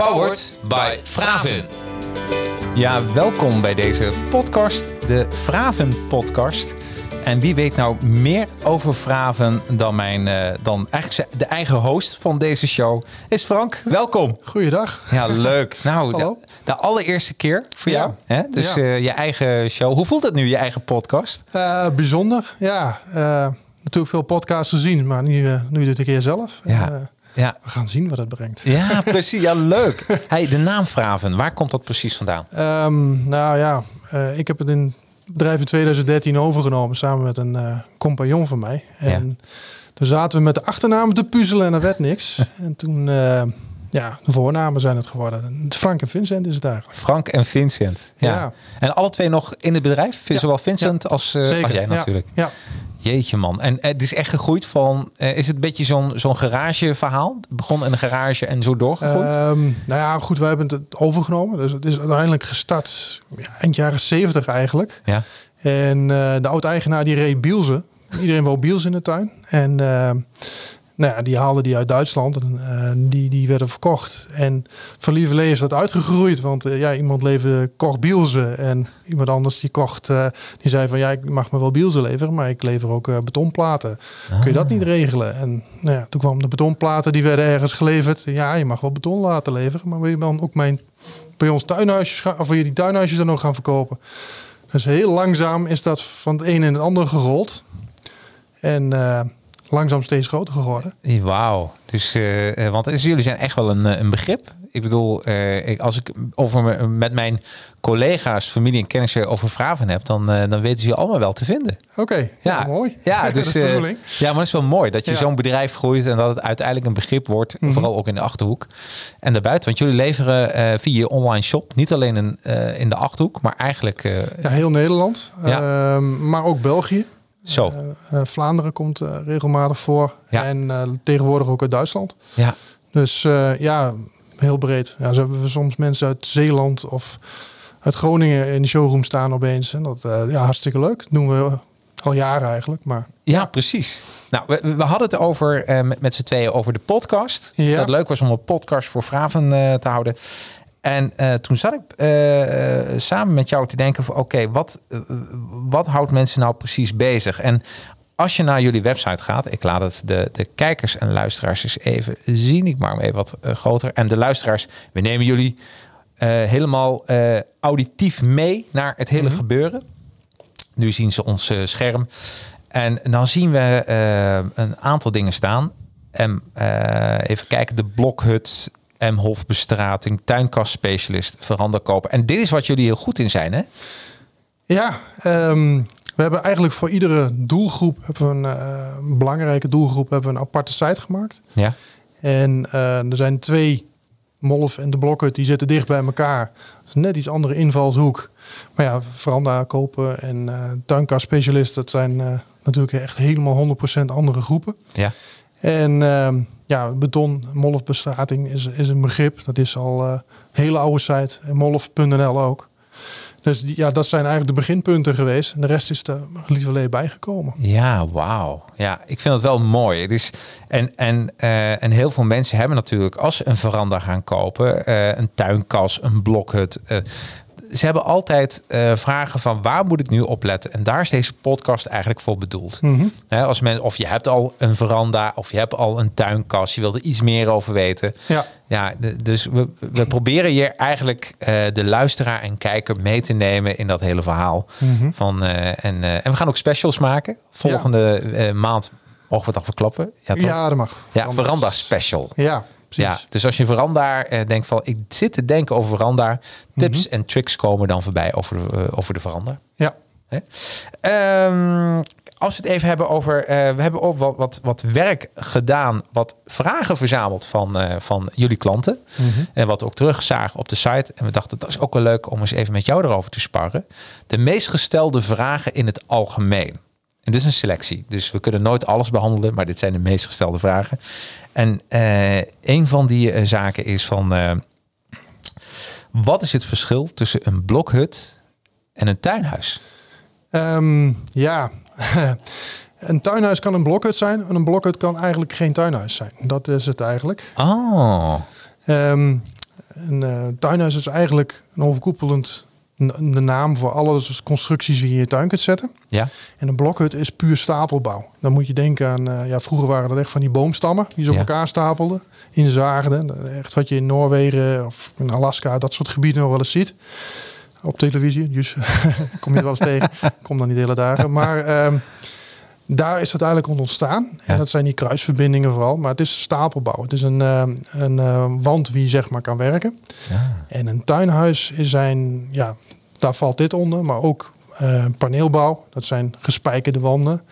Powered by Vraven. Ja, welkom bij deze podcast, de Vraven podcast. En wie weet nou meer over Vraven dan, mijn, uh, dan eigenlijk de eigen host van deze show is Frank. Welkom. Goeiedag. Ja, leuk. Nou, de, de, allereerste keer voor jou. Hè? Dus ja. uh, je eigen show. Hoe voelt het nu, je eigen podcast? Uh, bijzonder, ja. natuurlijk veel podcasts gezien, maar nu, nu dit een keer zelf. Ja. Ja. We gaan zien wat het brengt. Ja, precies. Ja, leuk. Hey, de naam Vraven, waar komt dat precies vandaan? Um, nou ja, uh, ik heb het in bedrijf in 2013 overgenomen samen met een uh, compagnon van mij. En ja. toen zaten we met de achternamen te puzzelen en er werd niks. en toen, uh, ja, de voornamen zijn het geworden. Frank en Vincent is het eigenlijk. Frank en Vincent. Ja. ja. En alle twee nog in het bedrijf? Zowel Vincent als, als jij natuurlijk. ja. Jeetje man. En het is echt gegroeid van... Uh, is het een beetje zo'n zo'n garageverhaal? Het begon in een garage en zo doorgegroeid? Um, nou ja, goed. Wij hebben het overgenomen. Dus het is uiteindelijk gestart ja, eind jaren zeventig eigenlijk. Ja. En uh, de oud-eigenaar die reed Bielsen. Iedereen wou Biels in de tuin. En nou ja, die haalden die uit Duitsland en uh, die, die werden verkocht. En van Lieverlee is dat uitgegroeid, want uh, ja, iemand leverde, kocht Bielsen en iemand anders die kocht, uh, die zei van ja, ik mag me wel Bielsen leveren, maar ik lever ook betonplaten. Ah. Kun je dat niet regelen? En nou ja, toen kwam de betonplaten, die werden ergens geleverd. Ja, je mag wel beton laten leveren, maar wil je dan ook mijn, bij ons tuinhuisjes gaan, of wil je die tuinhuisjes dan ook gaan verkopen? Dus heel langzaam is dat van het een in het ander gerold. En langzaam steeds groter geworden. Wauw. Dus, uh, want jullie zijn echt wel een, een begrip. Ik bedoel, uh, ik, als ik over met mijn collega's, familie en kennissen over vragen heb, dan, uh, dan weten ze je allemaal wel te vinden. Oké, okay, ja, mooi. Ja, dus, ja, maar het is wel mooi dat je ja. zo'n bedrijf groeit en dat het uiteindelijk een begrip wordt, mm -hmm. vooral ook in de achterhoek en daarbuiten. Want jullie leveren via je online shop niet alleen in, in de achterhoek, maar eigenlijk. ja, heel Nederland, ehm, maar ook België. Zo. Uh, Vlaanderen komt uh, regelmatig voor. Ja. En tegenwoordig ook uit Duitsland. Ja. Dus ja, heel breed. Ja, zo hebben we soms mensen uit Zeeland of uit Groningen in de showroom staan opeens. En dat ja, hartstikke leuk. Dat doen we al jaren eigenlijk. Maar, ja, precies. Nou, we, we hadden het over met, met z'n tweeën over de podcast. Ja. Dat het leuk was om een podcast voor Vraven te houden. En uh, toen zat ik uh, samen met jou te denken van oké, okay, wat, uh, wat houdt mensen nou precies bezig? En als je naar jullie website gaat, ik laat het de, de kijkers en luisteraars eens even zien. Ik maak hem even wat groter. En de luisteraars, we nemen jullie helemaal auditief mee naar het hele mm -hmm. gebeuren. Nu zien ze ons scherm. En dan zien we een aantal dingen staan. En even kijken, de blokhut, M-Hofbestrating, tuinkastspecialist, veranderkoper. En dit is wat jullie heel goed in zijn, hè? Ja, um, we hebben eigenlijk voor iedere doelgroep, hebben we een uh, belangrijke doelgroep, hebben we een aparte site gemaakt. Ja. En uh, er zijn twee, Molf en de Blokhut, die zitten dicht bij elkaar. Dat is net iets andere invalshoek. Maar ja, veranda kopen en uh, tuinkastspecialist, dat zijn natuurlijk echt helemaal 100% andere groepen. Ja. En uh, ja, beton, molfbestrating is, is een begrip. Dat is al uh, een hele oude site. En molf.nl ook. Dus ja, dat zijn eigenlijk de beginpunten geweest. En de rest is er lieverlee bijgekomen. Ja, wauw. Ja, ik vind het wel mooi. Het is, en, en, uh, en heel veel mensen hebben natuurlijk, als ze een veranda gaan kopen, uh, een tuinkas, een blokhut ze hebben altijd uh, vragen van waar moet ik nu op letten? En daar is deze podcast eigenlijk voor bedoeld. Mm -hmm. He, als men, of je hebt al een veranda of je hebt al een tuinkast, je wilt er iets meer over weten. Ja. Ja, dus we, we proberen hier eigenlijk uh, de luisteraar en kijker mee te nemen in dat hele verhaal. Mm -hmm. van, uh, en, en we gaan ook specials maken. Volgende ja. maand mogen we het al verklappen. Ja, toch? ja dat mag. Ja, veranda special. Ja. Precies. Ja, dus als je veranda eh, denkt van ik zit te denken over veranda, tips Mhm. mm -hmm. en tricks komen dan voorbij over de, uh, over de veranda. Ja. Um, als we het even hebben over... eh, we hebben ook wat, wat, wat werk gedaan, wat vragen verzameld van, van jullie klanten. En wat we ook terugzagen op de site. En we dachten, dat is ook wel leuk om eens even met jou erover te sparren. De meest gestelde vragen in het algemeen. En dit is een selectie, dus we kunnen nooit alles behandelen, maar dit zijn de meest gestelde vragen. En eh, een van die eh, zaken is van, eh, wat is het verschil tussen een blokhut en een tuinhuis? Ehm, ja, een tuinhuis kan een blokhut zijn. En een blokhut kan eigenlijk geen tuinhuis zijn. Dat is het eigenlijk. Oh, een tuinhuis is eigenlijk een overkoepelend de naam voor alle constructies die je in je tuin kunt zetten. ja. En een blokhut is puur stapelbouw. Dan moet je denken aan, eh, ja, vroeger waren dat echt van die boomstammen die ze op Ja. elkaar stapelden, inzaagden. Echt wat je in Noorwegen of in Alaska, dat soort gebieden nog wel eens ziet. Op televisie, dus kom je wel eens tegen. Kom dan niet de hele dagen. Maar ehm, daar is het eigenlijk ont- ontstaan. Ja. En dat zijn die kruisverbindingen vooral. Maar het is stapelbouw. Het is een, ehm, een eh, wand wie zeg maar kan werken. ja. En een tuinhuis is zijn, ja, daar valt dit onder, maar ook eh, paneelbouw. Dat zijn gespijkerde wanden.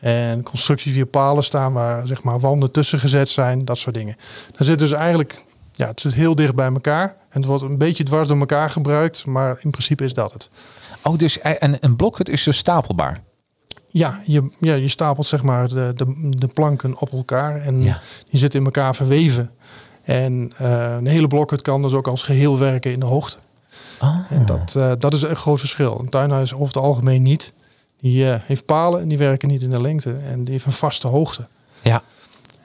En constructies die op palen staan waar zeg maar wanden tussen gezet zijn, dat soort dingen. Dan zit dus eigenlijk, ja, het zit heel dicht bij elkaar. En het wordt een beetje dwars door elkaar gebruikt, maar in principe is dat het. Oh, dus eh, een, een blokhut is dus stapelbaar. Ja, je, ja, je stapelt zeg maar de, de, de planken op elkaar en Ja. die zitten in elkaar verweven. En eh, een hele blokhut kan dus ook als geheel werken in de hoogte. Oh. En dat, eh, dat is een groot verschil. Een tuinhuis over het algemeen niet. Die eh, heeft palen en die werken niet in de lengte. En die heeft een vaste hoogte. Ja.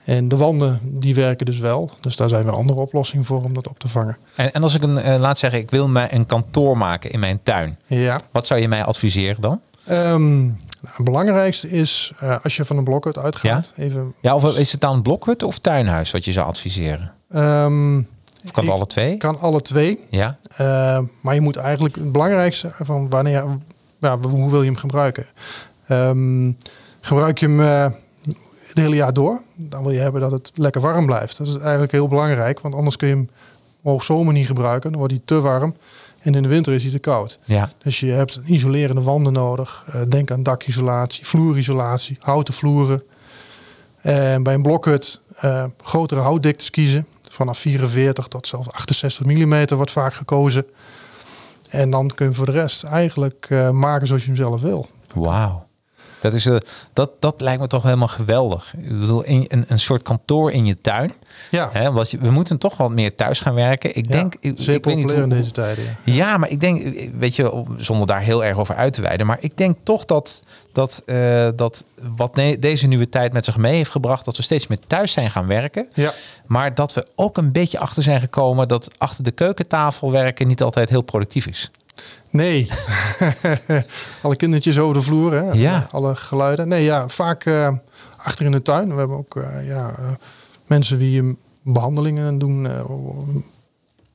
En de wanden die werken dus wel. Dus daar zijn weer andere oplossingen voor om dat op te vangen. En, en als ik een, laat zeggen, ik wil mij een kantoor maken in mijn tuin. Ja. Wat zou je mij adviseren dan? Ehm, nou, het belangrijkste is eh, als je van een blokhut uitgaat. Even, Ja, of is het dan blokhut of tuinhuis wat je zou adviseren? ehm, Of kan het alle twee? kan alle twee. Ja. Eh, maar je moet eigenlijk het belangrijkste van wanneer, ja, hoe wil je hem gebruiken? Ehm, gebruik je hem eh, het hele jaar door, dan wil je hebben dat het lekker warm blijft. Dat is eigenlijk heel belangrijk, want anders kun je hem hoog zomer niet gebruiken. Dan wordt hij te warm en in de winter is hij te koud. Ja. Dus je hebt isolerende wanden nodig. Eh, denk aan dakisolatie, vloerisolatie, houten vloeren. En bij een blokhut eh, grotere houtdiktes kiezen. Vanaf 44 tot zelfs 68 mm wordt vaak gekozen. En dan kun je voor de rest eigenlijk eh, maken zoals je hem zelf wil. Wauw. Dat, is, eh, dat, dat lijkt me toch helemaal geweldig. Ik bedoel, in, een, een soort kantoor in je tuin. Ja, Hè, want je, we moeten toch wat meer thuis gaan werken. Ik ja, denk, ik, zeer ik weet niet hoe, in deze tijden. Ja. Ja, maar ik denk, weet je, zonder daar heel erg over uit te wijden, maar ik denk toch dat, dat, eh, dat wat ne- deze nieuwe tijd met zich mee heeft gebracht, dat we steeds meer thuis zijn gaan werken. ja, Maar dat we ook een beetje achter zijn gekomen dat achter de keukentafel werken niet altijd heel productief is. Nee. Alle kindertjes over de vloer, hè? Ja. alle geluiden. Nee, ja, vaak eh, achter in de tuin. We hebben ook eh, ja, eh, mensen die eh, behandelingen doen.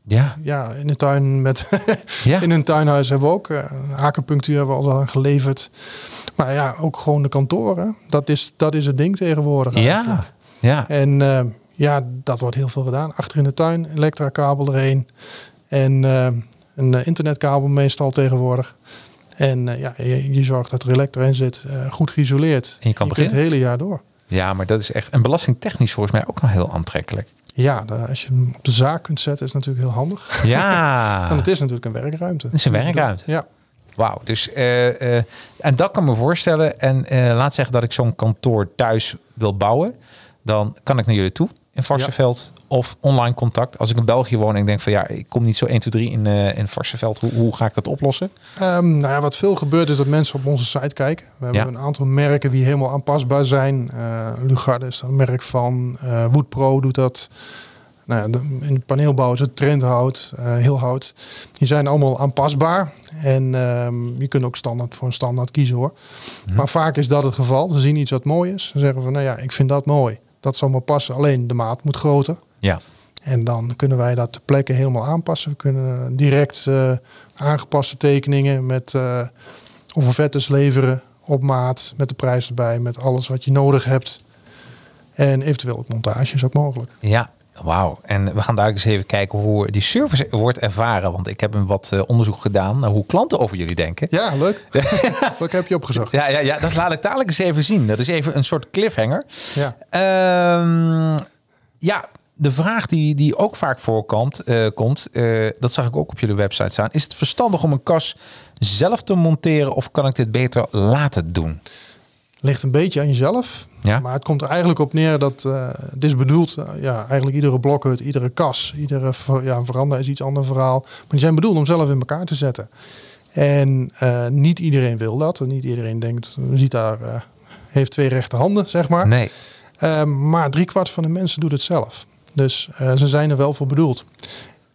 Ja, ja, in de tuin met ja. in een tuinhuis hebben we ook acupunctuur hebben we al geleverd. Maar ja, ook gewoon de kantoren. Dat is, dat is het ding tegenwoordig. eigenlijk. ja, ja. En ja, dat wordt heel veel gedaan. Achter in de tuin, elektrakabel erheen. En een eh, internetkabel meestal tegenwoordig. En eh, ja, je, je zorgt dat er elektra in zit, eh, goed geïsoleerd. En je kan beginnen. het hele jaar door. Ja, maar dat is echt, en belastingtechnisch volgens mij ook nog heel aantrekkelijk. Ja, als je hem op de zaak kunt zetten, is natuurlijk heel handig. Ja, Want het is natuurlijk een werkruimte. Het is een werkruimte. Ja. Wauw, dus en dat kan me voorstellen. En laat zeggen dat ik zo'n kantoor thuis wil bouwen, dan kan ik naar jullie toe in Varsenveld of online contact. Als ik in België woon en ik denk van ja, ik kom niet zo 1, 2, 3 in, eh in Varsenveld, hoe, hoe ga ik dat oplossen? Ehm, nou ja, wat veel gebeurt is dat mensen op onze site kijken. We hebben Ja. een aantal merken die helemaal aanpasbaar zijn. Lugarde is daar een merk van. Eh Woodpro doet dat. Nou ja, de- in paneelbouw is het trendhout, heel hout. Die zijn allemaal aanpasbaar. En ehm, je kunt ook standaard voor een standaard kiezen hoor. Maar vaak is dat het geval. Ze zien iets wat mooi is. Ze zeggen van nou ja, ik vind dat mooi. Dat zal me passen. Alleen de maat moet groter. Ja, En dan kunnen wij dat ter plekke helemaal aanpassen. We kunnen direct eh, aangepaste tekeningen met eh offertes leveren op maat, met de prijs erbij, met alles wat je nodig hebt. En eventueel ook montage is ook mogelijk. ja. Wauw. En we gaan dadelijk eens even kijken hoe die service wordt ervaren. Want ik heb een wat eh, onderzoek gedaan naar hoe klanten over jullie denken. Ja, leuk. Wat heb je opgezocht? Ja, ja, ja, dat laat ik dadelijk eens even zien. Dat is even een soort cliffhanger. Ja. Ehm, ja, de vraag die, die ook vaak voorkomt, eh, komt, eh, dat zag ik ook op jullie website staan. Is het verstandig om een kas zelf te monteren of kan ik dit beter laten doen? Ligt een beetje aan jezelf. Ja. Maar het komt er eigenlijk op neer dat eh, het is bedoeld, eh, ja, eigenlijk iedere blokhut, iedere kas, iedere ja, veranda is iets ander verhaal. Maar die zijn bedoeld om zelf in elkaar te zetten. En eh, niet iedereen wil dat. En niet iedereen denkt, ziet daar, heeft twee rechte handen, zeg maar. Nee. Uh, maar driekwart van de mensen doet het zelf. Dus uh, ze zijn er wel voor bedoeld.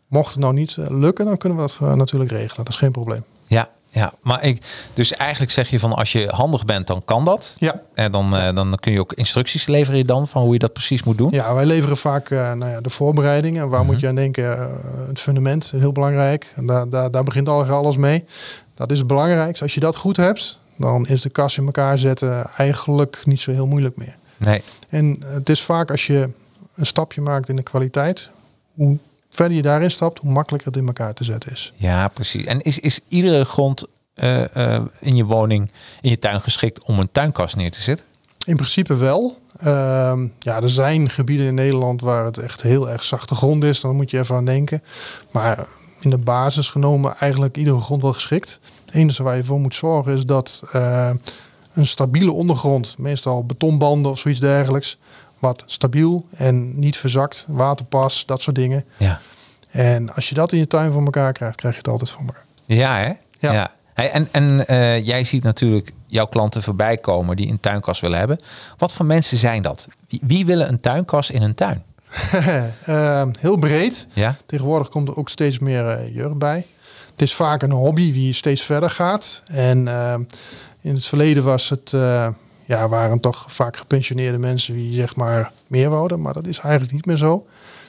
Mocht het nou niet uh, lukken, dan kunnen we dat uh, natuurlijk regelen. Dat is geen probleem. Ja, ja, maar ik, dus eigenlijk zeg je van als je handig bent, dan kan dat. Ja. En dan, ja. dan kun je ook instructies leveren dan van hoe je dat precies moet doen. Ja, wij leveren vaak nou ja, de voorbereidingen. Waar mm -hmm. moet je aan denken? het fundament is heel belangrijk. En daar, daar, daar begint al alles mee. Dat is het belangrijkste. Als je dat goed hebt, dan is de kas in elkaar zetten eigenlijk niet zo heel moeilijk meer. Nee. En het is vaak als je een stapje maakt in de kwaliteit, hoe verder je daarin stapt, hoe makkelijker het in elkaar te zetten is. Ja, precies. En is, is iedere grond uh, uh, in je woning, in je tuin geschikt om een tuinkast neer te zetten? In principe wel. Uh, ja, er zijn gebieden in Nederland waar het echt heel erg zachte grond is. Dan moet je even aan denken. Maar in de basis genomen eigenlijk iedere grond wel geschikt. Het enige waar je voor moet zorgen is dat uh, een stabiele ondergrond, meestal betonbanden of zoiets dergelijks, wat stabiel en niet verzakt, waterpas, dat soort dingen. Ja. En als je dat in je tuin voor elkaar krijgt, krijg je het altijd voor elkaar. Ja, hè? Ja. ja. Hey, en en uh, jij ziet natuurlijk jouw klanten voorbij komen die een tuinkas willen hebben. Wat voor mensen zijn dat? Wie, wie willen een tuinkas in een tuin? uh, heel breed. Ja? Tegenwoordig komt er ook steeds meer uh, jeugd bij. Het is vaak een hobby die steeds verder gaat. En ehm, in het verleden was het, uh, ja, waren toch vaak gepensioneerde mensen die zeg maar meer wouden. Maar dat is eigenlijk niet meer zo.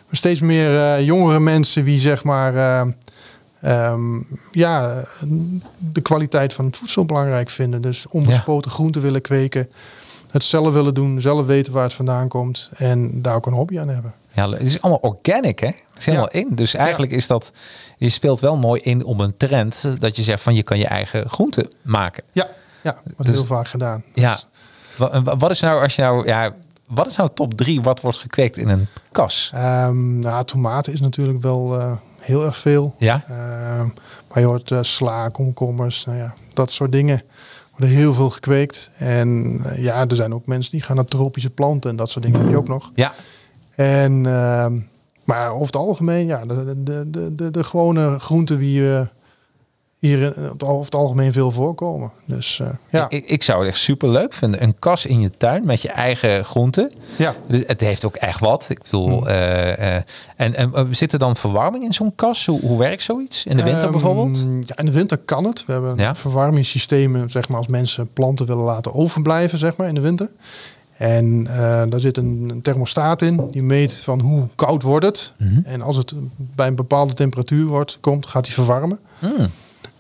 Maar steeds meer uh, jongere mensen die zeg maar uh, um, ja, de kwaliteit van het voedsel belangrijk vinden. Dus onbespoten ja. groenten willen kweken. Het zelf willen doen, zelf weten waar het vandaan komt. En daar ook een hobby aan hebben. Ja, het is allemaal organic, hè? Het is helemaal ja. in. Dus eigenlijk ja. is dat, je speelt wel mooi in op een trend dat je zegt van je kan je eigen groenten maken. Ja, ja wordt dus, heel vaak gedaan. Ja. Wat is nou als je nou, ja, wat is nou top drie wat wordt gekweekt in een kas? Um, nou, tomaten is natuurlijk wel uh, heel erg veel. Ja. Uh, maar je hoort uh, sla, komkommers, nou ja, dat soort dingen worden heel veel gekweekt. En ja, er zijn ook mensen die gaan naar tropische planten en dat soort dingen heb je ook nog. Ja. En, uh, maar over het algemeen, ja, de, de, de, de, de gewone groenten die uh, hier over het algemeen veel voorkomen. Dus uh, ja. Ik, ik zou het echt super leuk vinden. Een kas in je tuin met je eigen groenten. Ja. Dus het heeft ook echt wat. Ik bedoel, hmm. uh, en, en zit er dan verwarming in zo'n kas? Hoe, hoe werkt zoiets? In de winter um, bijvoorbeeld? Ja, in de winter kan het. We hebben ja? verwarmingssystemen, zeg maar, als mensen planten willen laten overblijven, zeg maar, in de winter. En daar zit een, een, thermostaat in die meet van hoe koud wordt het. Mhm. Mm -hmm. En als het bij een bepaalde temperatuur wordt, komt, gaat hij verwarmen. Mm.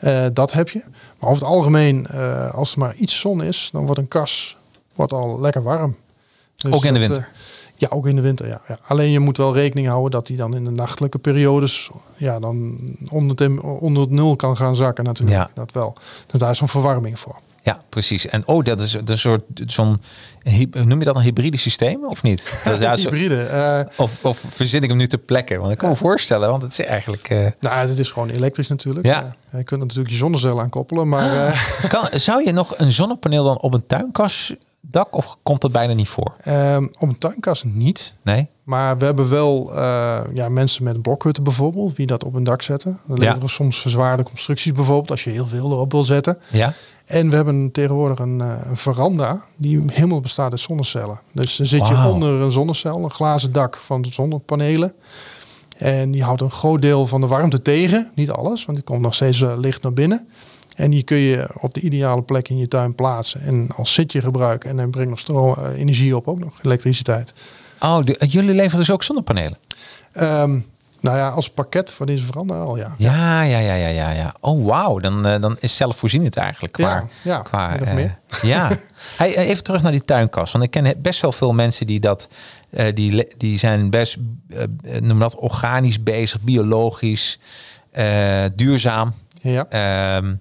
Uh, dat heb je. Maar over het algemeen, uh, als er maar iets zon is, dan wordt een kas wordt al lekker warm. Dus ook in de winter? ja, ook in de winter, ja, ja. Alleen je moet wel rekening houden dat hij dan in de nachtelijke periodes ja, dan onder het, onder het nul kan gaan zakken natuurlijk. Ja. Dat wel. Dus daar is zo'n verwarming voor. Ja, precies. En oh, dat is een soort zo'n noem je dat een hybride systeem of niet? Ja, hybride. Uh, of, of verzin ik hem nu ter plekke? Want ik kan me voorstellen, want het is eigenlijk. Uh... Nou, het is gewoon elektrisch natuurlijk. Ja. Uh, je kunt natuurlijk je zonnecel aan koppelen, maar. Ah. kan, zou je nog een zonnepaneel dan op een tuinkasdak of komt dat bijna niet voor? Um, op een tuinkas niet. Nee. Maar we hebben wel ja, mensen met blokhutten bijvoorbeeld, die dat op een dak zetten. We leveren Ja. soms verzwaarde constructies bijvoorbeeld, als je heel veel erop wil zetten. Ja. En we hebben tegenwoordig een, uh, een veranda die helemaal bestaat uit zonnecellen. Dus dan zit je onder een zonnecel, een glazen dak van zonnepanelen. En die houdt een groot deel van de warmte tegen. Niet alles, want die komt nog steeds uh, licht naar binnen. En die kun je op de ideale plek in je tuin plaatsen. En als zitje gebruiken. En dan brengt nog stroom, uh, energie op, ook nog elektriciteit. Oh, de, jullie leveren dus ook zonnepanelen? Um, Nou ja, als pakket voor deze veranda al, ja. Ja, ja, ja, ja, ja. ja. Oh, wauw. Dan, eh, dan is zelfvoorzienend eigenlijk qua... Ja, ja, qua of eh, meer. ja. Hey, eh, even terug naar die tuinkast. Want ik ken best wel veel mensen die dat... die, die zijn best, noem dat, organisch bezig, biologisch, duurzaam. Ja, Ehm,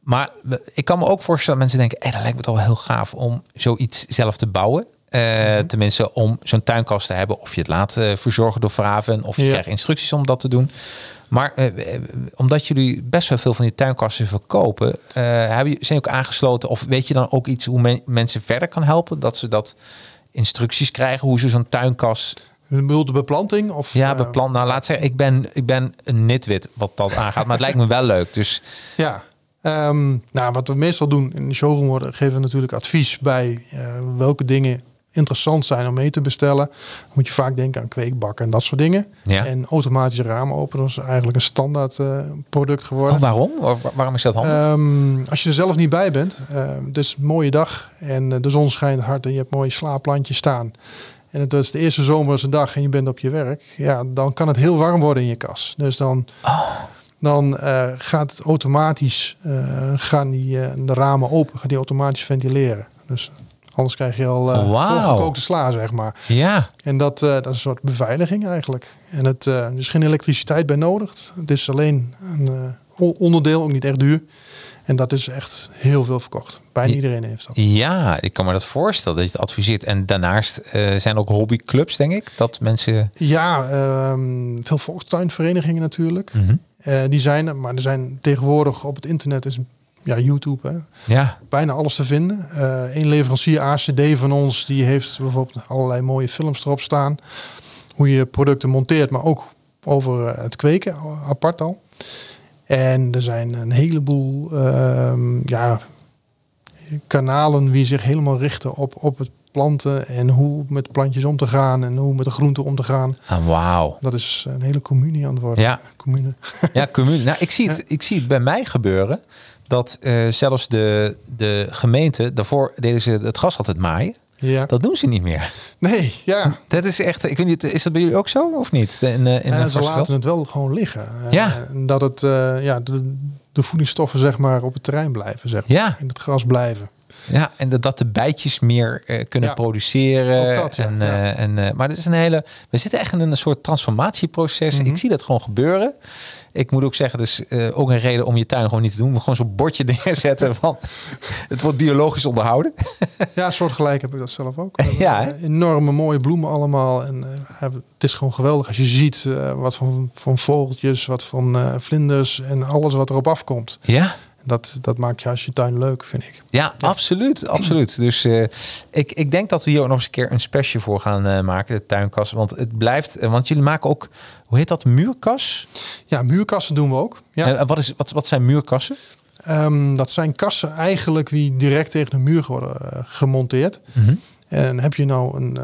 maar ik kan me ook voorstellen dat mensen denken... Hey, dat lijkt me toch wel heel gaaf om zoiets zelf te bouwen. Eh, Mhm. Tenminste, om zo'n tuinkast te hebben. Of je het laat eh, verzorgen door Vraven. Of je Ja. krijgt instructies om dat te doen. Maar eh, omdat jullie best wel veel van die tuinkasten verkopen... hebben, je- zijn je ook aangesloten? Of weet je dan ook iets hoe men- mensen verder kan helpen? Dat ze dat instructies krijgen, hoe ze zo'n tuinkast... de beplanting? Of, Ja, beplant. Nou, laat zeggen, ik ben, ik ben een nitwit wat dat aangaat. Maar het lijkt me wel leuk. Dus Ja, Ehm, nou, wat we meestal doen in de showroom worden, geven we natuurlijk advies bij welke dingen interessant zijn om mee te bestellen. Moet je vaak denken aan kweekbakken en dat soort dingen. Ja. En automatische raamopeners is eigenlijk een standaard eh, product geworden. oh, waarom? Waar- waarom is dat handig? Ehm, als je er zelf niet bij bent, is een mooie dag en eh, de zon schijnt hard en je hebt mooie slaapplantjes staan. En het is de eerste zomerse dag en je bent op je werk. Ja, dan kan het heel warm worden in je kas. Dus dan, dan eh, gaat het automatisch, gaan die, de ramen open, gaat die automatisch ventileren. Dus anders krijg je al eh Wauw. volgekookte sla, zeg maar. ja. En dat, eh, dat is een soort beveiliging eigenlijk. En het, eh, er is geen elektriciteit bij nodig. Het is alleen een onderdeel, ook niet echt duur. En dat is echt heel veel verkocht. Bijna iedereen heeft dat. Ja, ik kan me dat voorstellen dat je het adviseert. En daarnaast zijn er ook hobbyclubs, denk ik, dat mensen. Ja, ehm, veel volkstuinverenigingen natuurlijk. Eh, die zijn er, maar er zijn tegenwoordig op het internet is ja, YouTube, hè, Ja, bijna alles te vinden. Eén leverancier ACD van ons, die heeft bijvoorbeeld allerlei mooie films erop staan. Hoe je producten monteert, maar ook over eh, het kweken apart al. En er zijn een heleboel ehm, ja, kanalen die zich helemaal richten op, op het planten en hoe met plantjes om te gaan en hoe met de groenten om te gaan. ah, wauw. Dat is een hele commune aan het worden. Ja. Commune. Ja, commune. Nou, ik zie, het, ik zie het bij mij gebeuren dat eh, zelfs de, de gemeente, daarvoor deden ze het gas altijd maaien. Ja. Dat doen ze niet meer. Nee, ja. Dat is echt, ik weet niet, is dat bij jullie ook zo of niet? In, eh, in ze laten het wel gewoon liggen. Eh, Ja. dat het, ja, de, de voedingsstoffen zeg maar op het terrein blijven. Zeg maar. Ja. In het gras blijven. Ja, en dat, dat de bijtjes meer kunnen Ja, produceren. dat, ja, en, ja. en, maar het is een hele. We zitten echt in een soort transformatieproces. Mhm. Ik zie dat gewoon gebeuren. Ik moet ook zeggen, dus uh, ook een reden om je tuin gewoon niet te doen. Maar gewoon zo'n bordje neerzetten van het wordt biologisch onderhouden. Ja, soortgelijk heb ik dat zelf ook. Ja, enorme mooie bloemen allemaal. En eh, het is gewoon geweldig als je ziet eh, wat van, van vogeltjes, wat van vlinders en alles wat erop afkomt. Ja, Dat, dat maakt juist je tuin leuk, vind ik. ja, absoluut, absoluut. Dus eh, ik, ik denk dat we hier ook nog eens een keer een special voor gaan eh, maken, de tuinkas. Want het blijft, eh, want jullie maken ook, hoe heet dat, muurkas? Ja, muurkassen doen we ook. Ja. Wat, is, wat, wat zijn muurkassen? Ehm, dat zijn kassen eigenlijk die direct tegen de muur worden gemonteerd. Mhm. En heb je nou een,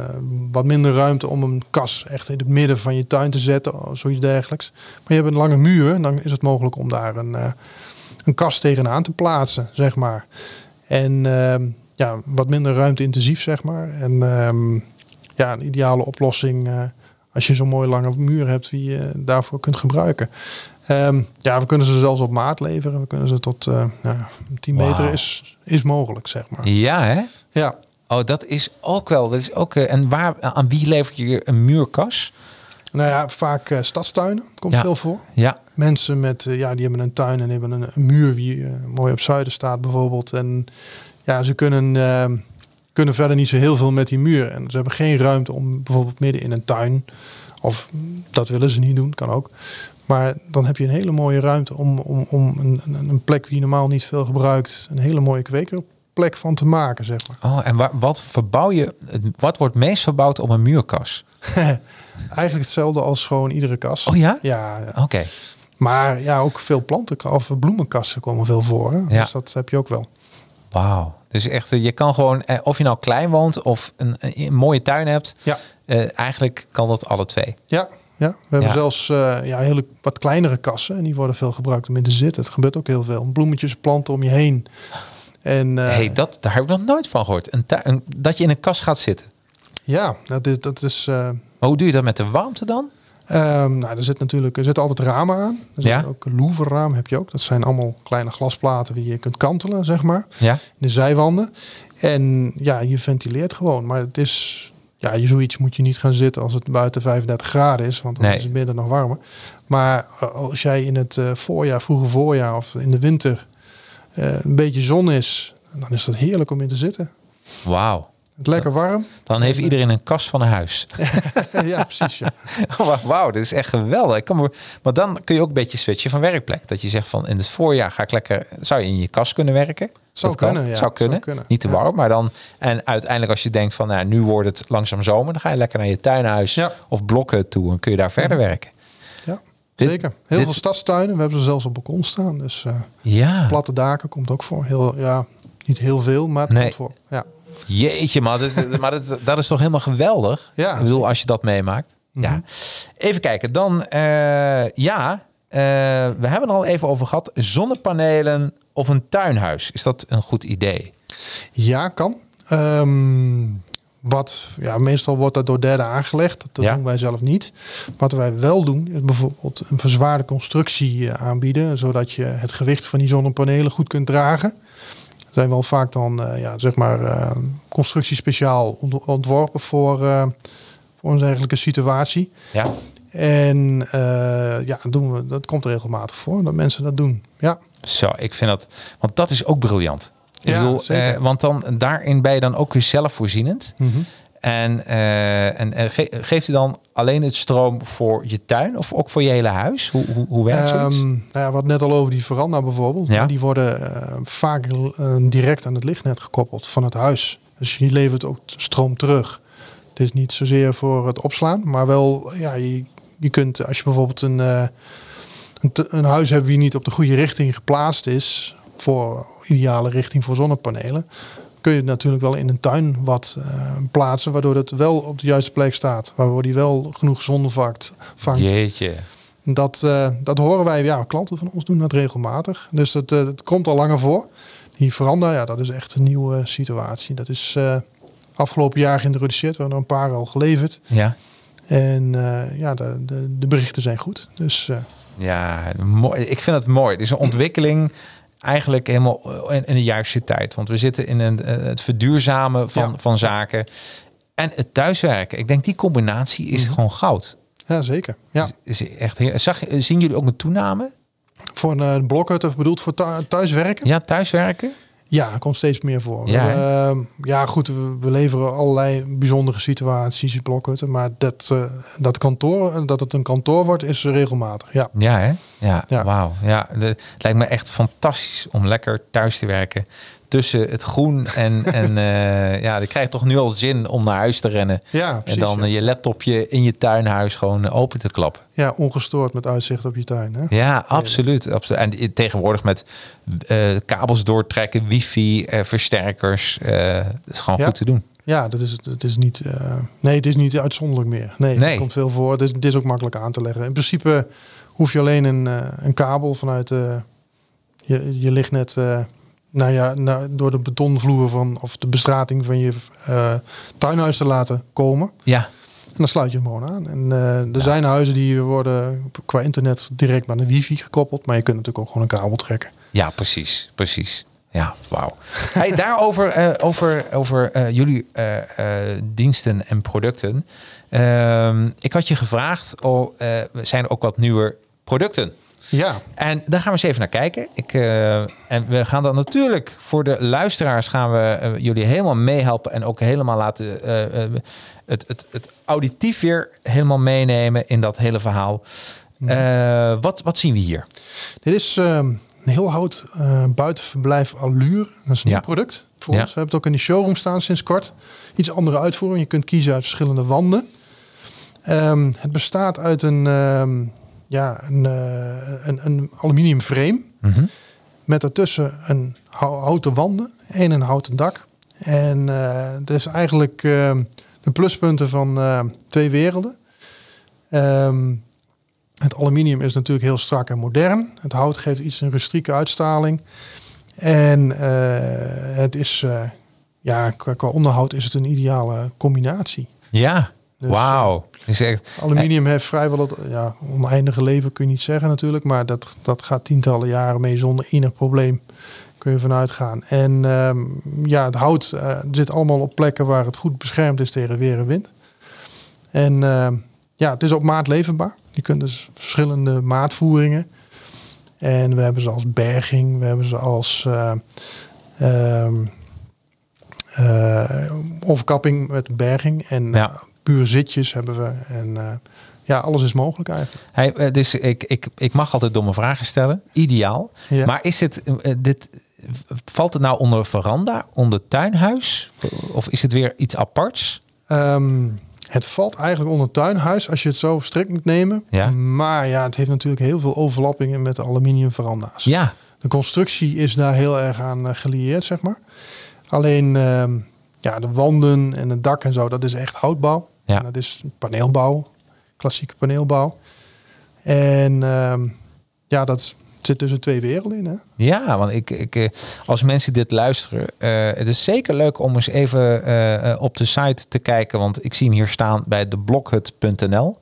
wat minder ruimte om een kas echt in het midden van je tuin te zetten, of zoiets dergelijks. Maar je hebt een lange muur, dan is het mogelijk om daar een, een kas tegenaan te plaatsen, zeg maar. En ehm, ja, wat minder ruimte intensief, zeg maar. En ehm, ja, een ideale oplossing eh, als je zo'n mooie lange muur hebt die je daarvoor kunt gebruiken. Ehm, ja, we kunnen ze zelfs op maat leveren. We kunnen ze tot eh nou, 10 meter Wauw. is, is mogelijk, zeg maar. Ja, hè? Ja. Oh, dat is ook wel. Dat is ook, eh, en waar, aan wie levert je een muurkas? Nou ja, vaak eh, stadstuinen komt Ja. veel voor. Ja, Mensen met, eh, ja, die hebben een tuin en hebben een, een muur die eh, mooi op zuiden staat bijvoorbeeld. En ja, ze kunnen, eh, kunnen verder niet zo heel veel met die muur. En ze hebben geen ruimte om bijvoorbeeld midden in een tuin, of dat willen ze niet doen, kan ook. Maar dan heb je een hele mooie ruimte om, om, om een, een- plek die je normaal niet veel gebruikt, een hele mooie kwekerplek van te maken, zeg maar. Oh, en waar, wat verbouw je? Wat wordt meest verbouwd op een muurkas? Eigenlijk hetzelfde als gewoon iedere kas. Oh ja? Ja, ja. Oké. Maar ja, ook veel planten of bloemenkassen komen veel voor. Ja. Dus dat heb je ook wel. Wauw. Dus echt, eh, je kan gewoon, eh, of je nou klein woont of een, mooie tuin hebt, Ja, eh, eigenlijk kan dat alle twee. ja, ja. we hebben Ja. zelfs eh, ja, hele wat kleinere kassen. En die worden veel gebruikt om in te zitten. Het gebeurt ook heel veel. Bloemetjes planten om je heen. En hey, dat, daar heb ik nog nooit van gehoord. Een tuin, dat je in een kas gaat zitten. ja, dat is... Dat is Maar hoe doe je dat met de warmte dan? Ehm, nou, er zit natuurlijk er zit altijd ramen aan. Er Ja. ook een louverraam heb je ook. Dat zijn allemaal kleine glasplaten die je kunt kantelen, zeg maar. Ja? In de zijwanden. En ja, je ventileert gewoon. Maar het is... Ja, je zoiets moet je niet gaan zitten als het buiten 35 graden is. Want dan Nee. is het binnen nog warmer. Maar eh, als jij in het eh, voorjaar, vroege voorjaar of in de winter... eh, een beetje zon is, dan is dat heerlijk om in te zitten. Wauw. Het lekker warm. Dan heeft iedereen een kast van een huis. ja, precies. Ja. Wauw, dit is echt geweldig. Ik kan me, maar dan kun je ook een beetje switchen van werkplek. Dat je zegt van in het voorjaar ga ik lekker... Zou je in je kast kunnen werken? Zou Dat kan. kunnen, ja. Zou kunnen. Zou kunnen. Niet te Ja. warm, maar dan... En uiteindelijk als je denkt van nou, nu wordt het langzaam zomer... dan ga je lekker naar je tuinhuis Ja. of blokken toe... en kun je daar verder werken. Ja, Dit- zeker. Heel dit- veel stadstuinen. We hebben ze zelfs op balkon staan. Dus eh, Ja, platte daken komt ook voor. Heel, ja, niet heel veel, maar het Nee. komt voor. Ja. Jeetje maar, dit- maar dat, dat is toch helemaal geweldig? Ja, Ik bedoel, als je dat meemaakt. Ja. Mhm. Even kijken, dan eh, ja... eh, we hebben het al even over gehad. Zonnepanelen of een tuinhuis. Is dat een goed idee? ja, kan. Ehm, wat, ja, meestal wordt dat door derden aangelegd. Dat Ja. doen wij zelf niet. Wat wij wel doen, is bijvoorbeeld een verzwaarde constructie eh, aanbieden. Zodat je het gewicht van die zonnepanelen goed kunt dragen. Er zijn wel vaak dan, eh, ja, zeg maar, eh, constructie speciaal ont- ontworpen voor, eh, voor een dergelijke situatie. Ja. En ja, doen we, dat komt regelmatig voor dat mensen dat doen. Ja, Zo, ik vind dat... Want dat is ook briljant. Ik Ja, bedoel, eh, want dan daarin ben je dan ook weer zelfvoorzienend. En, eh, en, en ge- geeft u dan alleen het stroom voor je tuin of ook voor je hele huis? Hoe, hoe, hoe werkt zoiets? Ehm, nou ja, wat net al over die veranda bijvoorbeeld. Ja. Die worden eh, vaak eh, direct aan het lichtnet gekoppeld van het huis. Dus je levert ook stroom terug. Het is niet zozeer voor het opslaan, maar wel, ja, je, je kunt als je bijvoorbeeld een, eh, een, een huis hebt die niet op de goede richting geplaatst is, voor ideale richting voor zonnepanelen, kun je het natuurlijk wel in een tuin wat eh, plaatsen, waardoor het wel op de juiste plek staat, waardoor die wel genoeg zon vangt. Jeetje. Dat, eh, dat horen wij, ja, klanten van ons doen dat regelmatig. Dus dat, eh, dat komt al langer voor. Die veranda, ja, dat is echt een nieuwe situatie. Dat is afgelopen jaar geïntroduceerd. We hebben er een paar al geleverd. Ja. En ja, de, de, de berichten zijn goed. Dus Ja, mooi. ik vind het mooi. Het is een ontwikkeling eigenlijk helemaal in, in de juiste tijd. Want we zitten in een, eh, het verduurzamen van, Ja. van zaken. En het thuiswerken. Ik denk die combinatie is gewoon goud. ja, zeker. Ja. Is echt heel, zag, je- zien jullie ook een toename? Voor een uh, blokhutten bedoeld voor thu- thuiswerken? Ja, thuiswerken? Ja, komt steeds meer voor. Ja, We, eh, ja goed, we, we leveren allerlei bijzondere situaties, blokhutten. Maar dat, eh, dat, kantoor, dat het een kantoor wordt, is regelmatig. Ja. Ja, hè? Ja, Ja. wauw. Ja, de- het lijkt me echt fantastisch om lekker thuis te werken. Tussen het groen en, en eh, ja, dan krijg je toch nu al zin om naar huis te rennen. Ja, en precies, dan ja. eh, je laptopje in je tuinhuis gewoon open te klappen. Ja, ongestoord met uitzicht op je tuin. Hè? Ja, absoluut. absoluut. En tegenwoordig met eh, kabels doortrekken, wifi, eh, versterkers. dat is gewoon Ja. goed te doen. Ja, dat is, het is niet, nee, het is niet uitzonderlijk meer. Nee, Nee. het komt veel voor. Het is, het is ook makkelijk aan te leggen. In principe hoef je alleen een, een kabel vanuit je, je lichtnet eh, nou ja, naar, door de betonvloer van, of de bestrating van je eh, tuinhuis te laten komen. Ja, En dan sluit je hem gewoon aan. En eh, er zijn huizen die worden qua internet direct met een wifi gekoppeld. Maar je kunt natuurlijk ook gewoon een kabel trekken. ja precies. Precies. Ja, wauw. Hey, daarover eh, over, over jullie diensten en producten. Ehm, ik had je gevraagd, oh, zijn er ook wat nieuwe producten? Ja, En daar gaan we eens even naar kijken. Ik, eh, en we gaan dan natuurlijk voor de luisteraars gaan we eh, jullie helemaal meehelpen en ook helemaal laten eh, het, het, het auditief weer helemaal meenemen in dat hele verhaal. Wat, wat zien we hier? Dit is een heel hout buitenverblijf Allure. Dat is een Ja. nieuw product voor Ja. ons. We hebben het ook in de showroom staan sinds kort. Iets andere uitvoering. Je kunt kiezen uit verschillende wanden. Ehm, het bestaat uit een, ehm, ja, een, eh, een, een aluminium frame. Mhm. Met daartussen een hou- houten wanden en een houten dak. En eh dat is eigenlijk ehm, de pluspunten van eh, twee werelden. Ehm, het aluminium is natuurlijk heel strak en modern. Het hout geeft iets een rustieke uitstraling. En het is, ja, qua, qua onderhoud is het een ideale combinatie. Ja, Dus, Wauw. Is echt, Aluminium heeft vrijwel het ja, oneindige leven, kun je niet zeggen natuurlijk. Maar dat, dat gaat tientallen jaren mee zonder enig probleem. Kun je vanuit gaan. En ehm, ja, het hout eh, zit allemaal op plekken waar het goed beschermd is tegen weer en wind. En ehm, ja, het is op maat leverbaar. Je kunt dus verschillende maatvoeringen. En we hebben ze als berging, we hebben ze als eh, ehm, eh, overkapping met berging. En Ja. Puur zitjes hebben we. En eh, ja, alles is mogelijk eigenlijk. Hey, eh, dus ik, ik, ik mag altijd domme vragen stellen. Ideaal. Ja. Maar is het, eh, dit, valt het nou onder veranda, onder tuinhuis? Of is het weer iets aparts? Ehm, het valt eigenlijk onder tuinhuis als je het zo strikt moet nemen. Ja. Maar ja, het heeft natuurlijk heel veel overlappingen met de aluminium veranda's. Ja, De constructie is daar heel erg aan gelieerd, zeg maar. Alleen ehm, ja, de wanden en het dak en zo, dat is echt houtbouw. Ja. En dat is paneelbouw, klassieke paneelbouw. En ehm, ja, dat zit tussen twee werelden in. Hè? ja want ik, ik, eh, als mensen dit luisteren, eh, het is zeker leuk om eens even eh, op de site te kijken. Want ik zie hem hier staan bij deblokhut.nl.